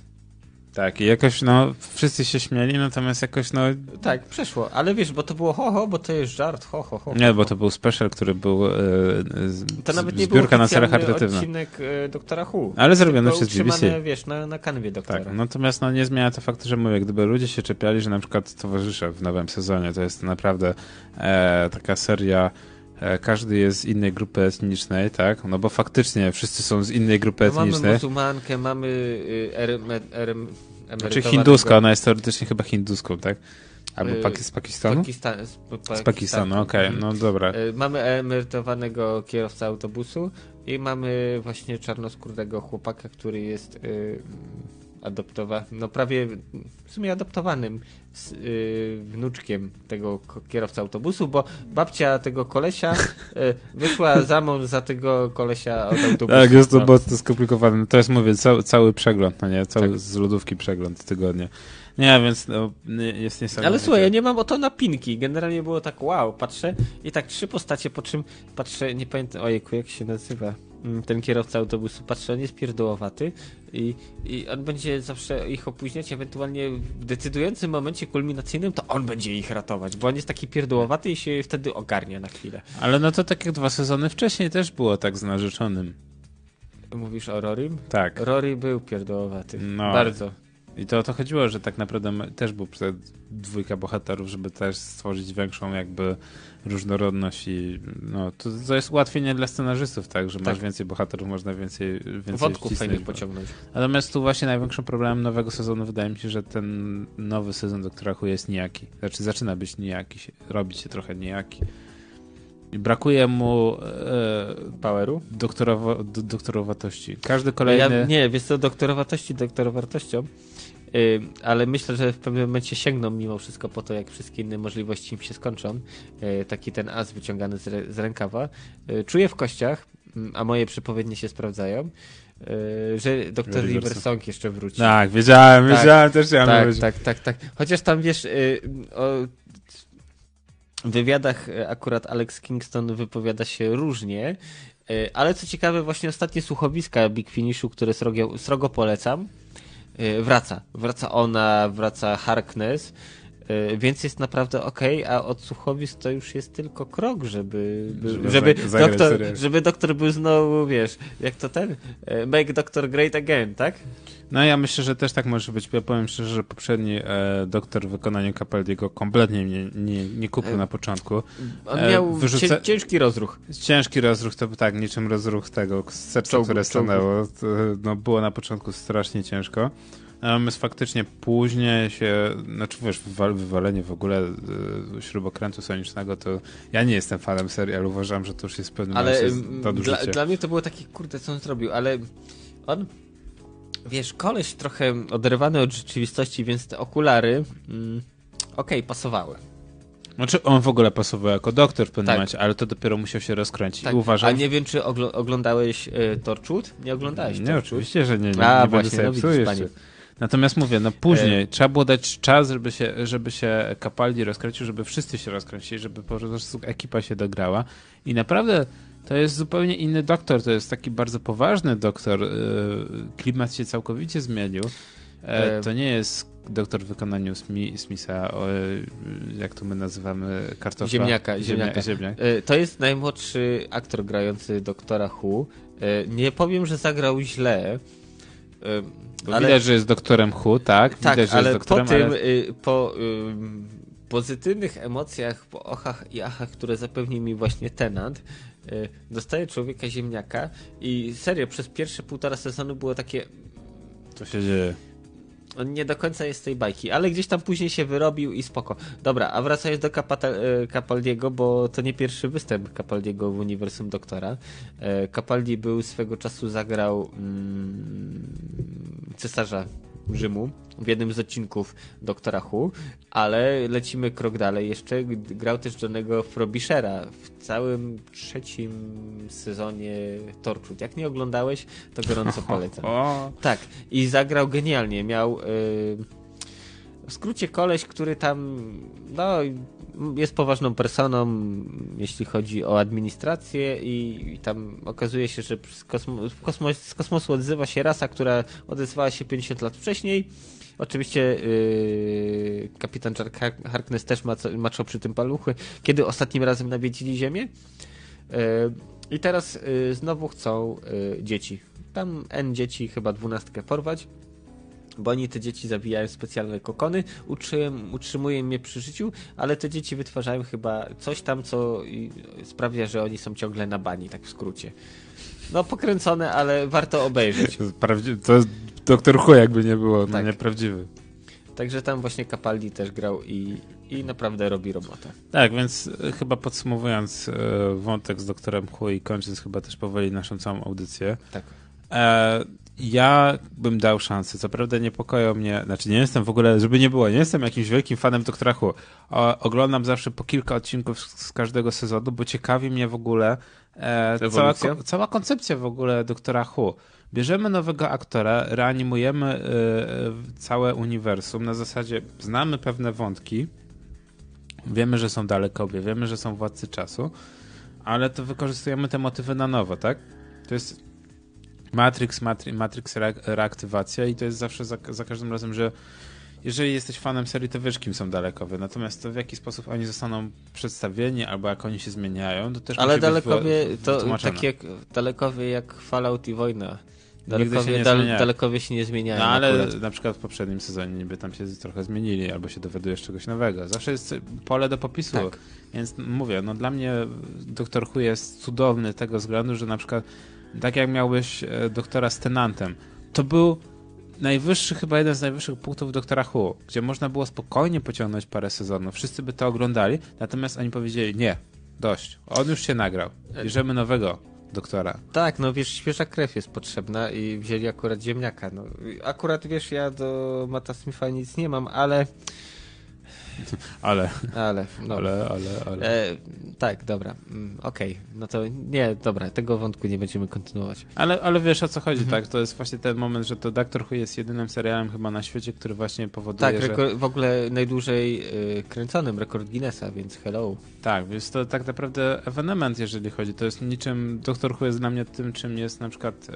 Tak, i jakoś, no, wszyscy się śmieli, natomiast jakoś, no, Tak, przeszło. Ale wiesz, bo to było ho, ho, bo to jest żart, ho, ho, ho. nie, bo to był special, który był e, z, To nawet nie był zbiórka na cele charytatywne. odcinek e, Doktora Who. Ale zrobione przez BBC. wiesz, na, na kanwie Doktora. Tak, natomiast no, nie zmienia to faktu, że mówię, gdyby ludzie się czepiali, że na przykład towarzysze w nowym sezonie to jest naprawdę e, taka seria, każdy jest z innej grupy etnicznej, tak? No bo faktycznie wszyscy są z innej grupy No mamy etnicznej. muzułmankę, mamy y, erem, erem, Znaczy hinduska, ona jest teoretycznie chyba hinduską, tak? Albo Y, Paki- z Pakistanu? Pakistan, z, pa- Z Pakistanu, okej, Mhm. no dobra. Y, Mamy emerytowanego kierowcę autobusu i mamy właśnie czarnoskórnego chłopaka, który jest adoptowany, no prawie w sumie adoptowanym z, y, wnuczkiem tego kierowcy autobusu, bo babcia tego kolesia y, wyszła za mąż za tego kolesia od autobusu. Tak, jest to No. mocno skomplikowane. No jest, mówię, cały, cały przegląd, no nie? Cały Tak. z lodówki przegląd tygodnia. Nie, więc no, nie- jest niesamowite. Ale słuchaj, ja nie mam o to napinki. Generalnie było tak wow, patrzę i tak trzy postacie, po czym patrzę, nie pamiętam, ojejku, jak się nazywa ten kierowca autobusu, patrzę, on jest pierdołowaty i, i on będzie zawsze ich opóźniać, ewentualnie w decydującym momencie kulminacyjnym to on będzie ich ratować, bo on jest taki pierdołowaty i się wtedy ogarnia na chwilę. Ale no to tak jak dwa sezony wcześniej też było tak z narzeczonym. Mówisz o Rorim? Tak. Rory był pierdołowaty. No. Bardzo. I to o to chodziło, że tak naprawdę też był przed dwójka bohaterów, żeby też stworzyć większą jakby różnorodność i no to, to jest ułatwienie dla scenarzystów, tak, że masz Tak. więcej bohaterów, można więcej, więcej Wątków wcisnąć. fajnych pociągnąć. Natomiast tu właśnie największym problemem nowego sezonu wydaje mi się, że ten nowy sezon Doktora Who jest nijaki. Znaczy zaczyna być nijaki, robić się trochę nijaki. I brakuje mu e, Poweru? doktorowo, do, doktorowatości. Każdy kolejny... Ja, nie, wiesz co, doktorowatości doktorowatością, ale myślę, że w pewnym momencie sięgną mimo wszystko po to, jak wszystkie inne możliwości im się skończą. Yy, taki ten as wyciągany z, rękawa. Yy, czuję w kościach, mm, a moje przepowiednie się sprawdzają, że doktor Riversong. Jeszcze wróci. Tak, wiedziałem, Tak, wiedziałem, też chciałem tak, powiedzieć. tak, tak, tak. Chociaż tam wiesz, o, wywiadach y, akurat Alex Kingston wypowiada się różnie, y, ale co ciekawe, właśnie ostatnie słuchowiska Big Finishu, które srogo, srogo polecam, y, wraca. Wraca ona, wraca Harkness, y, więc jest naprawdę ok, a od słuchowisk to już jest tylko krok, żeby, Żeby żeby, doktor, żeby doktor był znowu, wiesz, jak to ten, y, make Doctor Great Again, tak? No ja myślę, że też tak może być. Ja powiem szczerze, że poprzedni e, doktor w wykonaniu Capaldiego kompletnie mnie nie, nie kupił E, na początku. On E, miał wyrzuca- cię, ciężki rozruch. Ciężki rozruch to tak, niczym rozruch tego serca, Czołgu, które stanęło. No, było na początku strasznie ciężko. Natomiast faktycznie później się, znaczy wiesz, wywal, wywalenie w ogóle y, śrubokrętu sonicznego, to ja nie jestem fanem serialu, uważam, że to już jest w pewnym Ale dla, dla mnie to było takie, kurde, co on zrobił, ale on, wiesz, koleś trochę oderwany od rzeczywistości, więc te okulary, mm, okej, pasowały. Znaczy on w ogóle pasował jako doktor w pewnym Tak. momencie, ale to dopiero musiał się rozkręcić. Tak. I uważam, A nie wiem, czy ogl- oglądałeś y, Torchwood? Nie oglądałeś Nie, Torchwood? oczywiście, że nie. Nie, A, nie właśnie, no widzisz, panie. Natomiast mówię, no później trzeba było dać czas, żeby się, żeby się Capaldi rozkręcił, żeby wszyscy się rozkręcili, żeby po prostu ekipa się dograła. I naprawdę to jest zupełnie inny doktor, to jest taki bardzo poważny doktor. Yy, Klimat się całkowicie zmienił. E, E, to nie jest doktor w wykonaniu Smi- Smitha, o, e, jak to my nazywamy, kartofla? Ziemniaka, ziemniaka. Ziemniak. E, To jest najmłodszy aktor grający doktora. E, Nie powiem, że zagrał źle. Bo ale- Widać, że jest doktorem Hu, tak? Tak, Widać, że ale jest doktorem, po tym, ale... y, po ym, pozytywnych emocjach, po ochach i achach, które zapewnił mi właśnie Tenant, y, dostaję człowieka ziemniaka i serio, przez pierwsze półtora sezonu było takie, Co się dzieje? On nie do końca jest tej bajki, ale gdzieś tam później się wyrobił i spoko. Dobra, a wracając do Capata, e, Capaldiego, bo to nie pierwszy występ Capaldiego w uniwersum Doktora. E, Capaldi był swego czasu, zagrał mm, cesarza Rzymu w jednym z odcinków Doktora Who, ale lecimy krok dalej. Jeszcze grał też Johnego Frobishera w całym trzecim sezonie Torchwood. Jak nie oglądałeś, to gorąco [laughs] polecam. Tak, i zagrał genialnie. Miał yy, w skrócie koleś, który tam no, jest poważną personą, jeśli chodzi o administrację i, i tam okazuje się, że z, kosmo, z kosmosu odzywa się rasa, która odezwała się 50 lat wcześniej. Oczywiście yy, kapitan Jack Har- Harkness też maczał przy tym paluchy. Kiedy ostatnim razem nawiedzili Ziemię? Yy, I teraz yy, znowu chcą yy, dzieci. Tam N dzieci, chyba dwunastkę porwać, bo oni te dzieci zawijają w specjalne kokony, utrzymują, utrzymują je przy życiu, ale te dzieci wytwarzają chyba coś tam, co sprawia, że oni są ciągle na bani, tak w skrócie. No pokręcone, ale warto obejrzeć. [laughs] to jest, prawdzi- to jest doktor Hu, jakby nie było, no Tak. nieprawdziwy. Także tam właśnie Capaldi też grał i, i naprawdę robi robotę. Tak, więc e, chyba podsumowując e, wątek z doktorem Hu i kończąc chyba też powoli naszą całą audycję, Tak. E, ja bym dał szansę. Co prawda niepokoją mnie, znaczy nie jestem w ogóle, żeby nie było, nie jestem jakimś wielkim fanem Doktora Who. O, oglądam zawsze po kilka odcinków z, z każdego sezonu, bo ciekawi mnie w ogóle e, cała, cała koncepcja w ogóle Doktora Who. Bierzemy nowego aktora, reanimujemy e, całe uniwersum, na zasadzie znamy pewne wątki, wiemy, że są dalekowie, wiemy, że są władcy czasu, ale to wykorzystujemy te motywy na nowo, tak? To jest Matrix, Matri Matrix re reaktywacja i to jest zawsze za, za każdym razem, że jeżeli jesteś fanem serii, to wiesz, kim są dalekowie. Natomiast to w jaki sposób oni zostaną przedstawieni, albo jak oni się zmieniają, to też Ale być dalekowie to takie jak, dalekowie jak Fallout i wojna. Się Dalekowie, nie dal, dalekowie się nie zmieniają. No, ale akurat. na przykład w poprzednim sezonie niby tam się trochę zmienili, albo się dowiadujesz czegoś nowego. Zawsze jest pole do popisu. Tak. Więc mówię, no dla mnie Doktor Who jest cudowny tego względu, że na przykład tak jak miałbyś e, doktora z Tenantem, to był najwyższy, chyba jeden z najwyższych punktów Doktora Who, gdzie można było spokojnie pociągnąć parę sezonów. Wszyscy by to oglądali, natomiast oni powiedzieli, nie, dość, on już się nagrał, bierzemy nowego doktora. Tak, no wiesz, świeża krew jest potrzebna i wzięli akurat ziemniaka. No, akurat wiesz, ja do Mata Smitha nic nie mam, ale. [laughs] Ale, Ale, no. ale, ale, ale. E, tak, dobra. Mm, Okej, no to nie, dobra, tego wątku nie będziemy kontynuować. Ale, ale wiesz o co chodzi, Mhm. tak? To jest właśnie ten moment, że to Doctor Who jest jedynym serialem chyba na świecie, który właśnie powoduje, Tak, że... w ogóle najdłużej y, kręconym rekord Guinnessa, więc hello. Tak, więc to tak naprawdę ewenement, jeżeli chodzi. To jest niczym. Doctor Who jest dla mnie tym, czym jest na przykład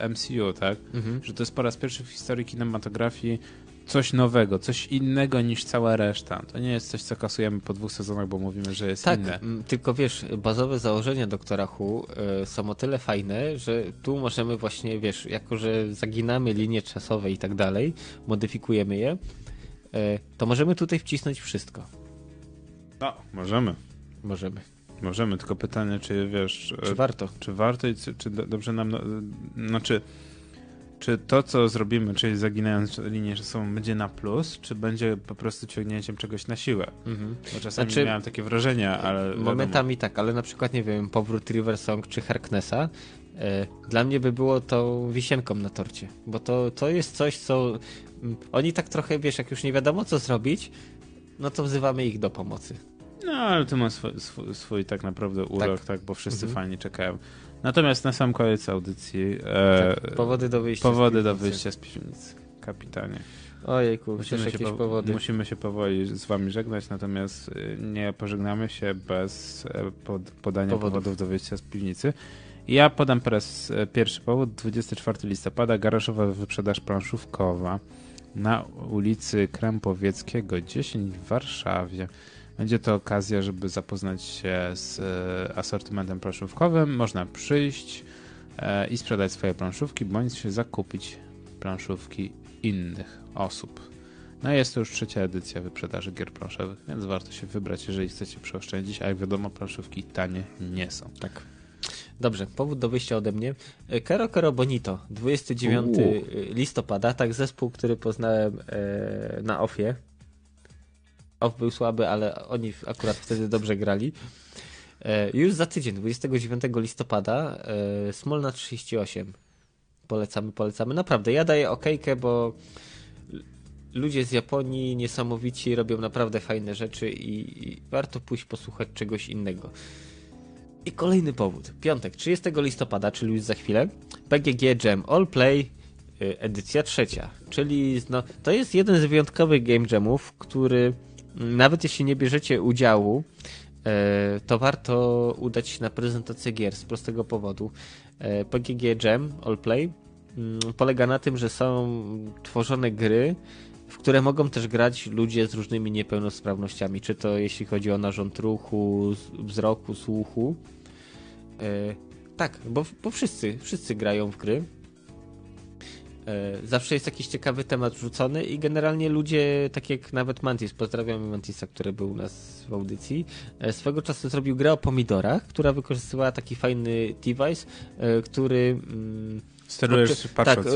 e, MCU, tak? Mhm. Że to jest po raz pierwszy w historii kinematografii coś nowego, coś innego niż cała reszta. To nie jest coś, co kasujemy po dwóch sezonach, bo mówimy, że jest Tak, inne. tylko wiesz, bazowe założenia doktora Who y, są o tyle fajne, że tu możemy właśnie, wiesz, jako że zaginamy linie czasowe i tak dalej, modyfikujemy je, y, to możemy tutaj wcisnąć wszystko. No, możemy. Możemy. Możemy, tylko pytanie, czy wiesz. Czy e, warto? czy warto i czy, czy do- dobrze nam. No, znaczy, czy to, co zrobimy, czyli zaginając linię czasową, będzie na plus, czy będzie po prostu ciągnięciem czegoś na siłę? Mhm. Bo czasami Znaczy, miałem takie wrażenie, ale. wiadomo. Momentami tak, ale na przykład, nie wiem, powrót River Song czy Harknessa, e, dla mnie by było to wisienką na torcie, bo to, to jest coś, co mm, oni tak trochę, wiesz, jak już nie wiadomo co zrobić, no to wzywamy ich do pomocy. No, ale to ma swój, swój, swój tak naprawdę urok, tak, bo wszyscy Mhm. fajnie czekają. Natomiast na sam koniec audycji e, Tak, powody do wyjścia. powody z do piwnicy. wyjścia z piwnicy. Kapitanie. Ojejku, Musimy się, po, powody. musimy się powoli z wami żegnać, natomiast y, nie pożegnamy się bez e, pod, podania Powodów. powodów. do wyjścia z piwnicy. Ja podam teraz e, pierwszy powód. 24 listopada, garażowa wyprzedaż planszówkowa. na ulicy Krępowieckiego 10 w Warszawie. Będzie to okazja, żeby zapoznać się z e, asortymentem planszówkowym. Można przyjść e, i sprzedać swoje planszówki, bądź się zakupić planszówki innych osób. No jest to już trzecia edycja wyprzedaży gier planszowych, więc warto się wybrać, jeżeli chcecie przeoszczędzić, a jak wiadomo, planszówki tanie nie są. Tak. Dobrze, powód do wyjścia ode mnie. E, Caro Caro Bonito, 29 Uuu. listopada, tak zespół, który poznałem na OFie. OFF był słaby, ale oni akurat wtedy dobrze grali. E, już za tydzień, 29 listopada, e, Smolna 38. Polecamy, polecamy. Naprawdę, ja daję okejkę, bo ludzie z Japonii niesamowici robią naprawdę fajne rzeczy i, i warto pójść posłuchać czegoś innego. I kolejny powód. Piątek, 30 listopada, czyli już za chwilę, PGG Jam All Play y, edycja trzecia. Czyli no, to jest jeden z wyjątkowych game jamów, który nawet jeśli nie bierzecie udziału, e, to warto udać się na prezentację gier z prostego powodu. E, PGG Jam All Play mm, polega na tym, że są tworzone gry, w które mogą też grać ludzie z różnymi niepełnosprawnościami, czy to jeśli chodzi o narząd ruchu, wzroku, słuchu. E, tak, bo, bo wszyscy, wszyscy grają w gry. E, zawsze jest jakiś ciekawy temat wrzucony i generalnie ludzie, tak jak nawet Mantis, pozdrawiam Mantisa, który był u nas w audycji, e, swego czasu zrobił grę o pomidorach, która wykorzystywała taki fajny device, e, który... Mm, Sterujesz patrząc. Tak,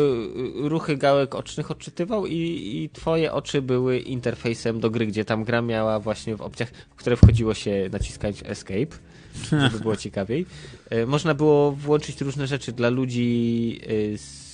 ruchy gałek ocznych odczytywał i, i twoje oczy były interfejsem do gry, gdzie tam gra miała właśnie w opcjach, w które wchodziło się naciskać escape, żeby było [laughs] ciekawiej. Można było włączyć różne rzeczy dla ludzi z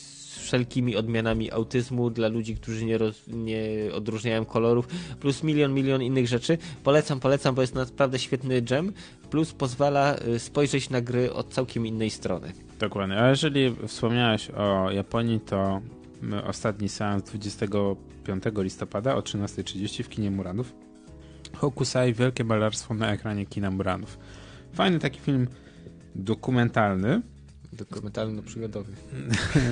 wszelkimi odmianami autyzmu, dla ludzi, którzy nie, roz, nie odróżniają kolorów, plus milion, milion innych rzeczy. Polecam, polecam, bo jest naprawdę świetny gem, plus pozwala y, spojrzeć na gry od całkiem innej strony. Dokładnie. A jeżeli wspomniałeś o Japonii, to my ostatni seans 25 listopada o 13.30 w kinie Muranów. Hokusai Wielkie Malarstwo na ekranie kina Muranów. Fajny taki film dokumentalny, Dokumentalno-przygodowy.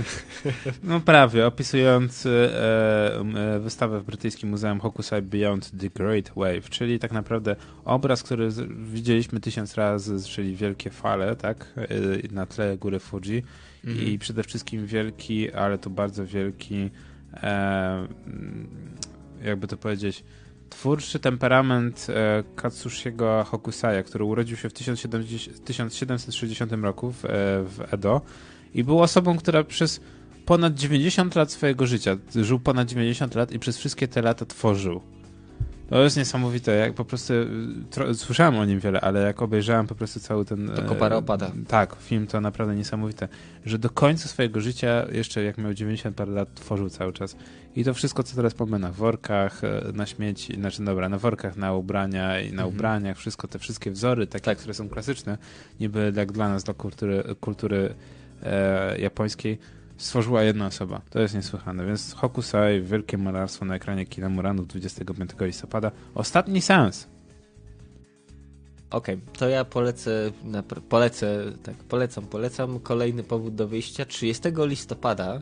[laughs] no prawie, opisujący e, e, wystawę w brytyjskim Muzeum Hokusai Beyond the Great Wave, czyli tak naprawdę obraz, który widzieliśmy tysiąc razy, czyli wielkie fale, tak, e, na tle góry Fuji i przede wszystkim wielki, ale to bardzo wielki e, mm, jakby to powiedzieć twórczy temperament e, Katsushiego Hokusaya, który urodził się w 1070, 1760 roku w, e, w Edo i był osobą, która przez ponad 90 lat swojego życia, żył ponad 90 lat i przez wszystkie te lata tworzył. To jest niesamowite, jak po prostu y, tro, słyszałem o nim wiele, ale jak obejrzałem po prostu cały ten... To e, kopara opada. Tak, film to naprawdę niesamowite, że do końca swojego życia, jeszcze jak miał 90 parę lat, tworzył cały czas. I to wszystko, co teraz mamy na workach, e, na śmieci, znaczy dobra, na workach, na ubrania i na ubraniach, wszystko, te wszystkie wzory, takie, Tak. które są klasyczne, niby jak dla nas, dla kultury, kultury e, japońskiej, stworzyła jedna osoba. To jest niesłychane. Więc Hokusai, wielkie malarstwo na ekranie kina Muranów 25 listopada. Ostatni sens. Okej, to ja polecę, polecę, tak, polecam, polecam. Kolejny powód do wyjścia 30 listopada e,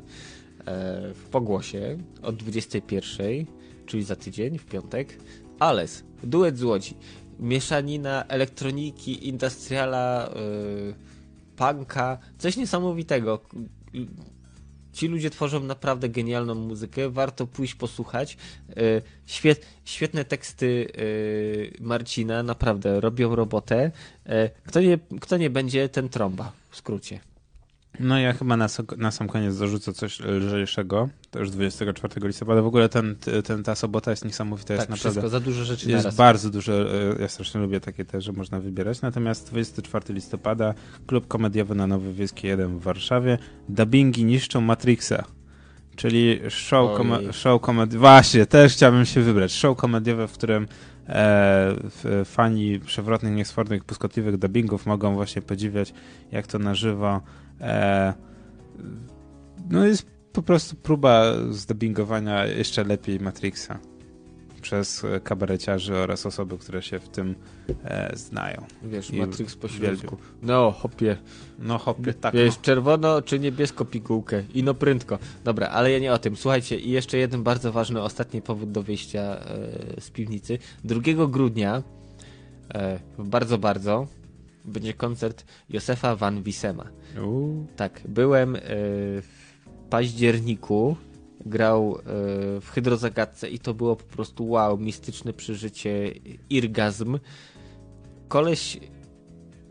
w Pogłosie od 21, czyli za tydzień, w piątek. Ales, duet z Łodzi. Mieszanina elektroniki, industriala, e, punka, coś niesamowitego. Ci ludzie tworzą naprawdę genialną muzykę, warto pójść posłuchać. E, Świet, świetne teksty e, Marcina, naprawdę robią robotę. E, Kto nie, kto nie będzie, ten trąba, w skrócie. No ja chyba na, so- na sam koniec dorzucę coś lżejszego. To już 24 listopada. W ogóle ten, ten, ta sobota jest niesamowita. tak, jest naprawdę wszystko, za dużo rzeczy jest naraz. bardzo dużo. e, Ja strasznie lubię takie też, że można wybierać. Natomiast 24 listopada klub komediowy na Nowy Wieski 1 w Warszawie. Dubbingi niszczą Matrixa. Czyli show, kome- show komediowy. Właśnie, też chciałbym się wybrać. Show komediowe, w którym e, fani przewrotnych, niesfornych, błyskotliwych dubbingów mogą właśnie podziwiać, jak to na żywo. E, no jest po prostu próba zdubbingowania jeszcze lepiej Matrixa. przez kabareciarzy oraz osoby, które się w tym e, znają. Wiesz, I Matrix po wielbią. środku. No, hopie. No hopie, tak. Wiesz, czerwono czy niebiesko pigułkę. I no prędko. Dobra, ale ja nie o tym. Słuchajcie, i jeszcze jeden bardzo ważny, ostatni powód do wyjścia e, z piwnicy. 2 grudnia e, bardzo, bardzo będzie koncert Józefa Van Wisema. Tak, byłem e, w październiku, grał e, w Hydrozagadce i to było po prostu wow, mistyczne przeżycie, irgazm. Koleś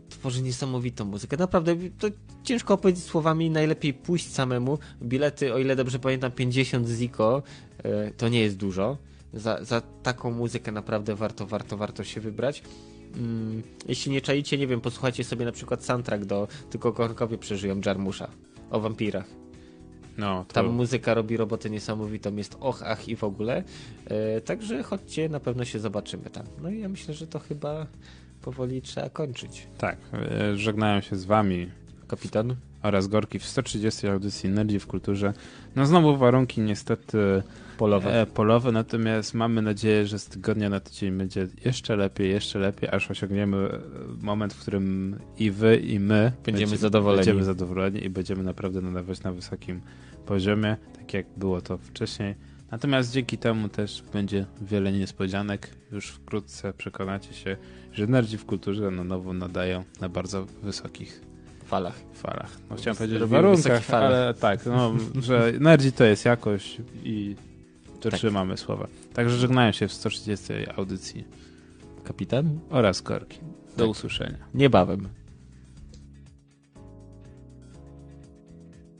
tworzy niesamowitą muzykę. Naprawdę, to ciężko opowiedzieć słowami, najlepiej pójść samemu. Bilety, o ile dobrze pamiętam, 50 ziko, e, to nie jest dużo. Za, za taką muzykę naprawdę warto, warto, warto się wybrać. Mm, jeśli nie czaicie, nie wiem, posłuchajcie sobie na przykład soundtrack do Tylko Korkowie przeżyją Jarmusza o wampirach. no, to... Tam muzyka robi robotę niesamowitą, jest och, ach i w ogóle. E, także chodźcie, na pewno się zobaczymy tam. No i ja myślę, że to chyba powoli trzeba kończyć. Tak, e, żegnają się z wami Kapitan? Oraz Gorki w 130 audycji Energii w Kulturze. No znowu warunki niestety Polowe. e, polowe, natomiast mamy nadzieję, że z tygodnia na tydzień będzie jeszcze lepiej, jeszcze lepiej, aż osiągniemy e, moment, w którym i wy, i my Będziemy zadowoleni. Będziemy zadowoleni i będziemy naprawdę nadawać na wysokim poziomie, tak jak było to wcześniej. Natomiast dzięki temu też będzie wiele niespodzianek. Już wkrótce przekonacie się, że Nerdzi w kulturze na nowo nadają na bardzo wysokich Falach. falach. No, chciałem powiedzieć Robimy warunkach, ale tak, no, że Nerdzi to jest jakość i Tak. dotrzymamy słowa. Także żegnają się w 130 audycji Kapitan? oraz Korki. Do Tak. usłyszenia. Niebawem.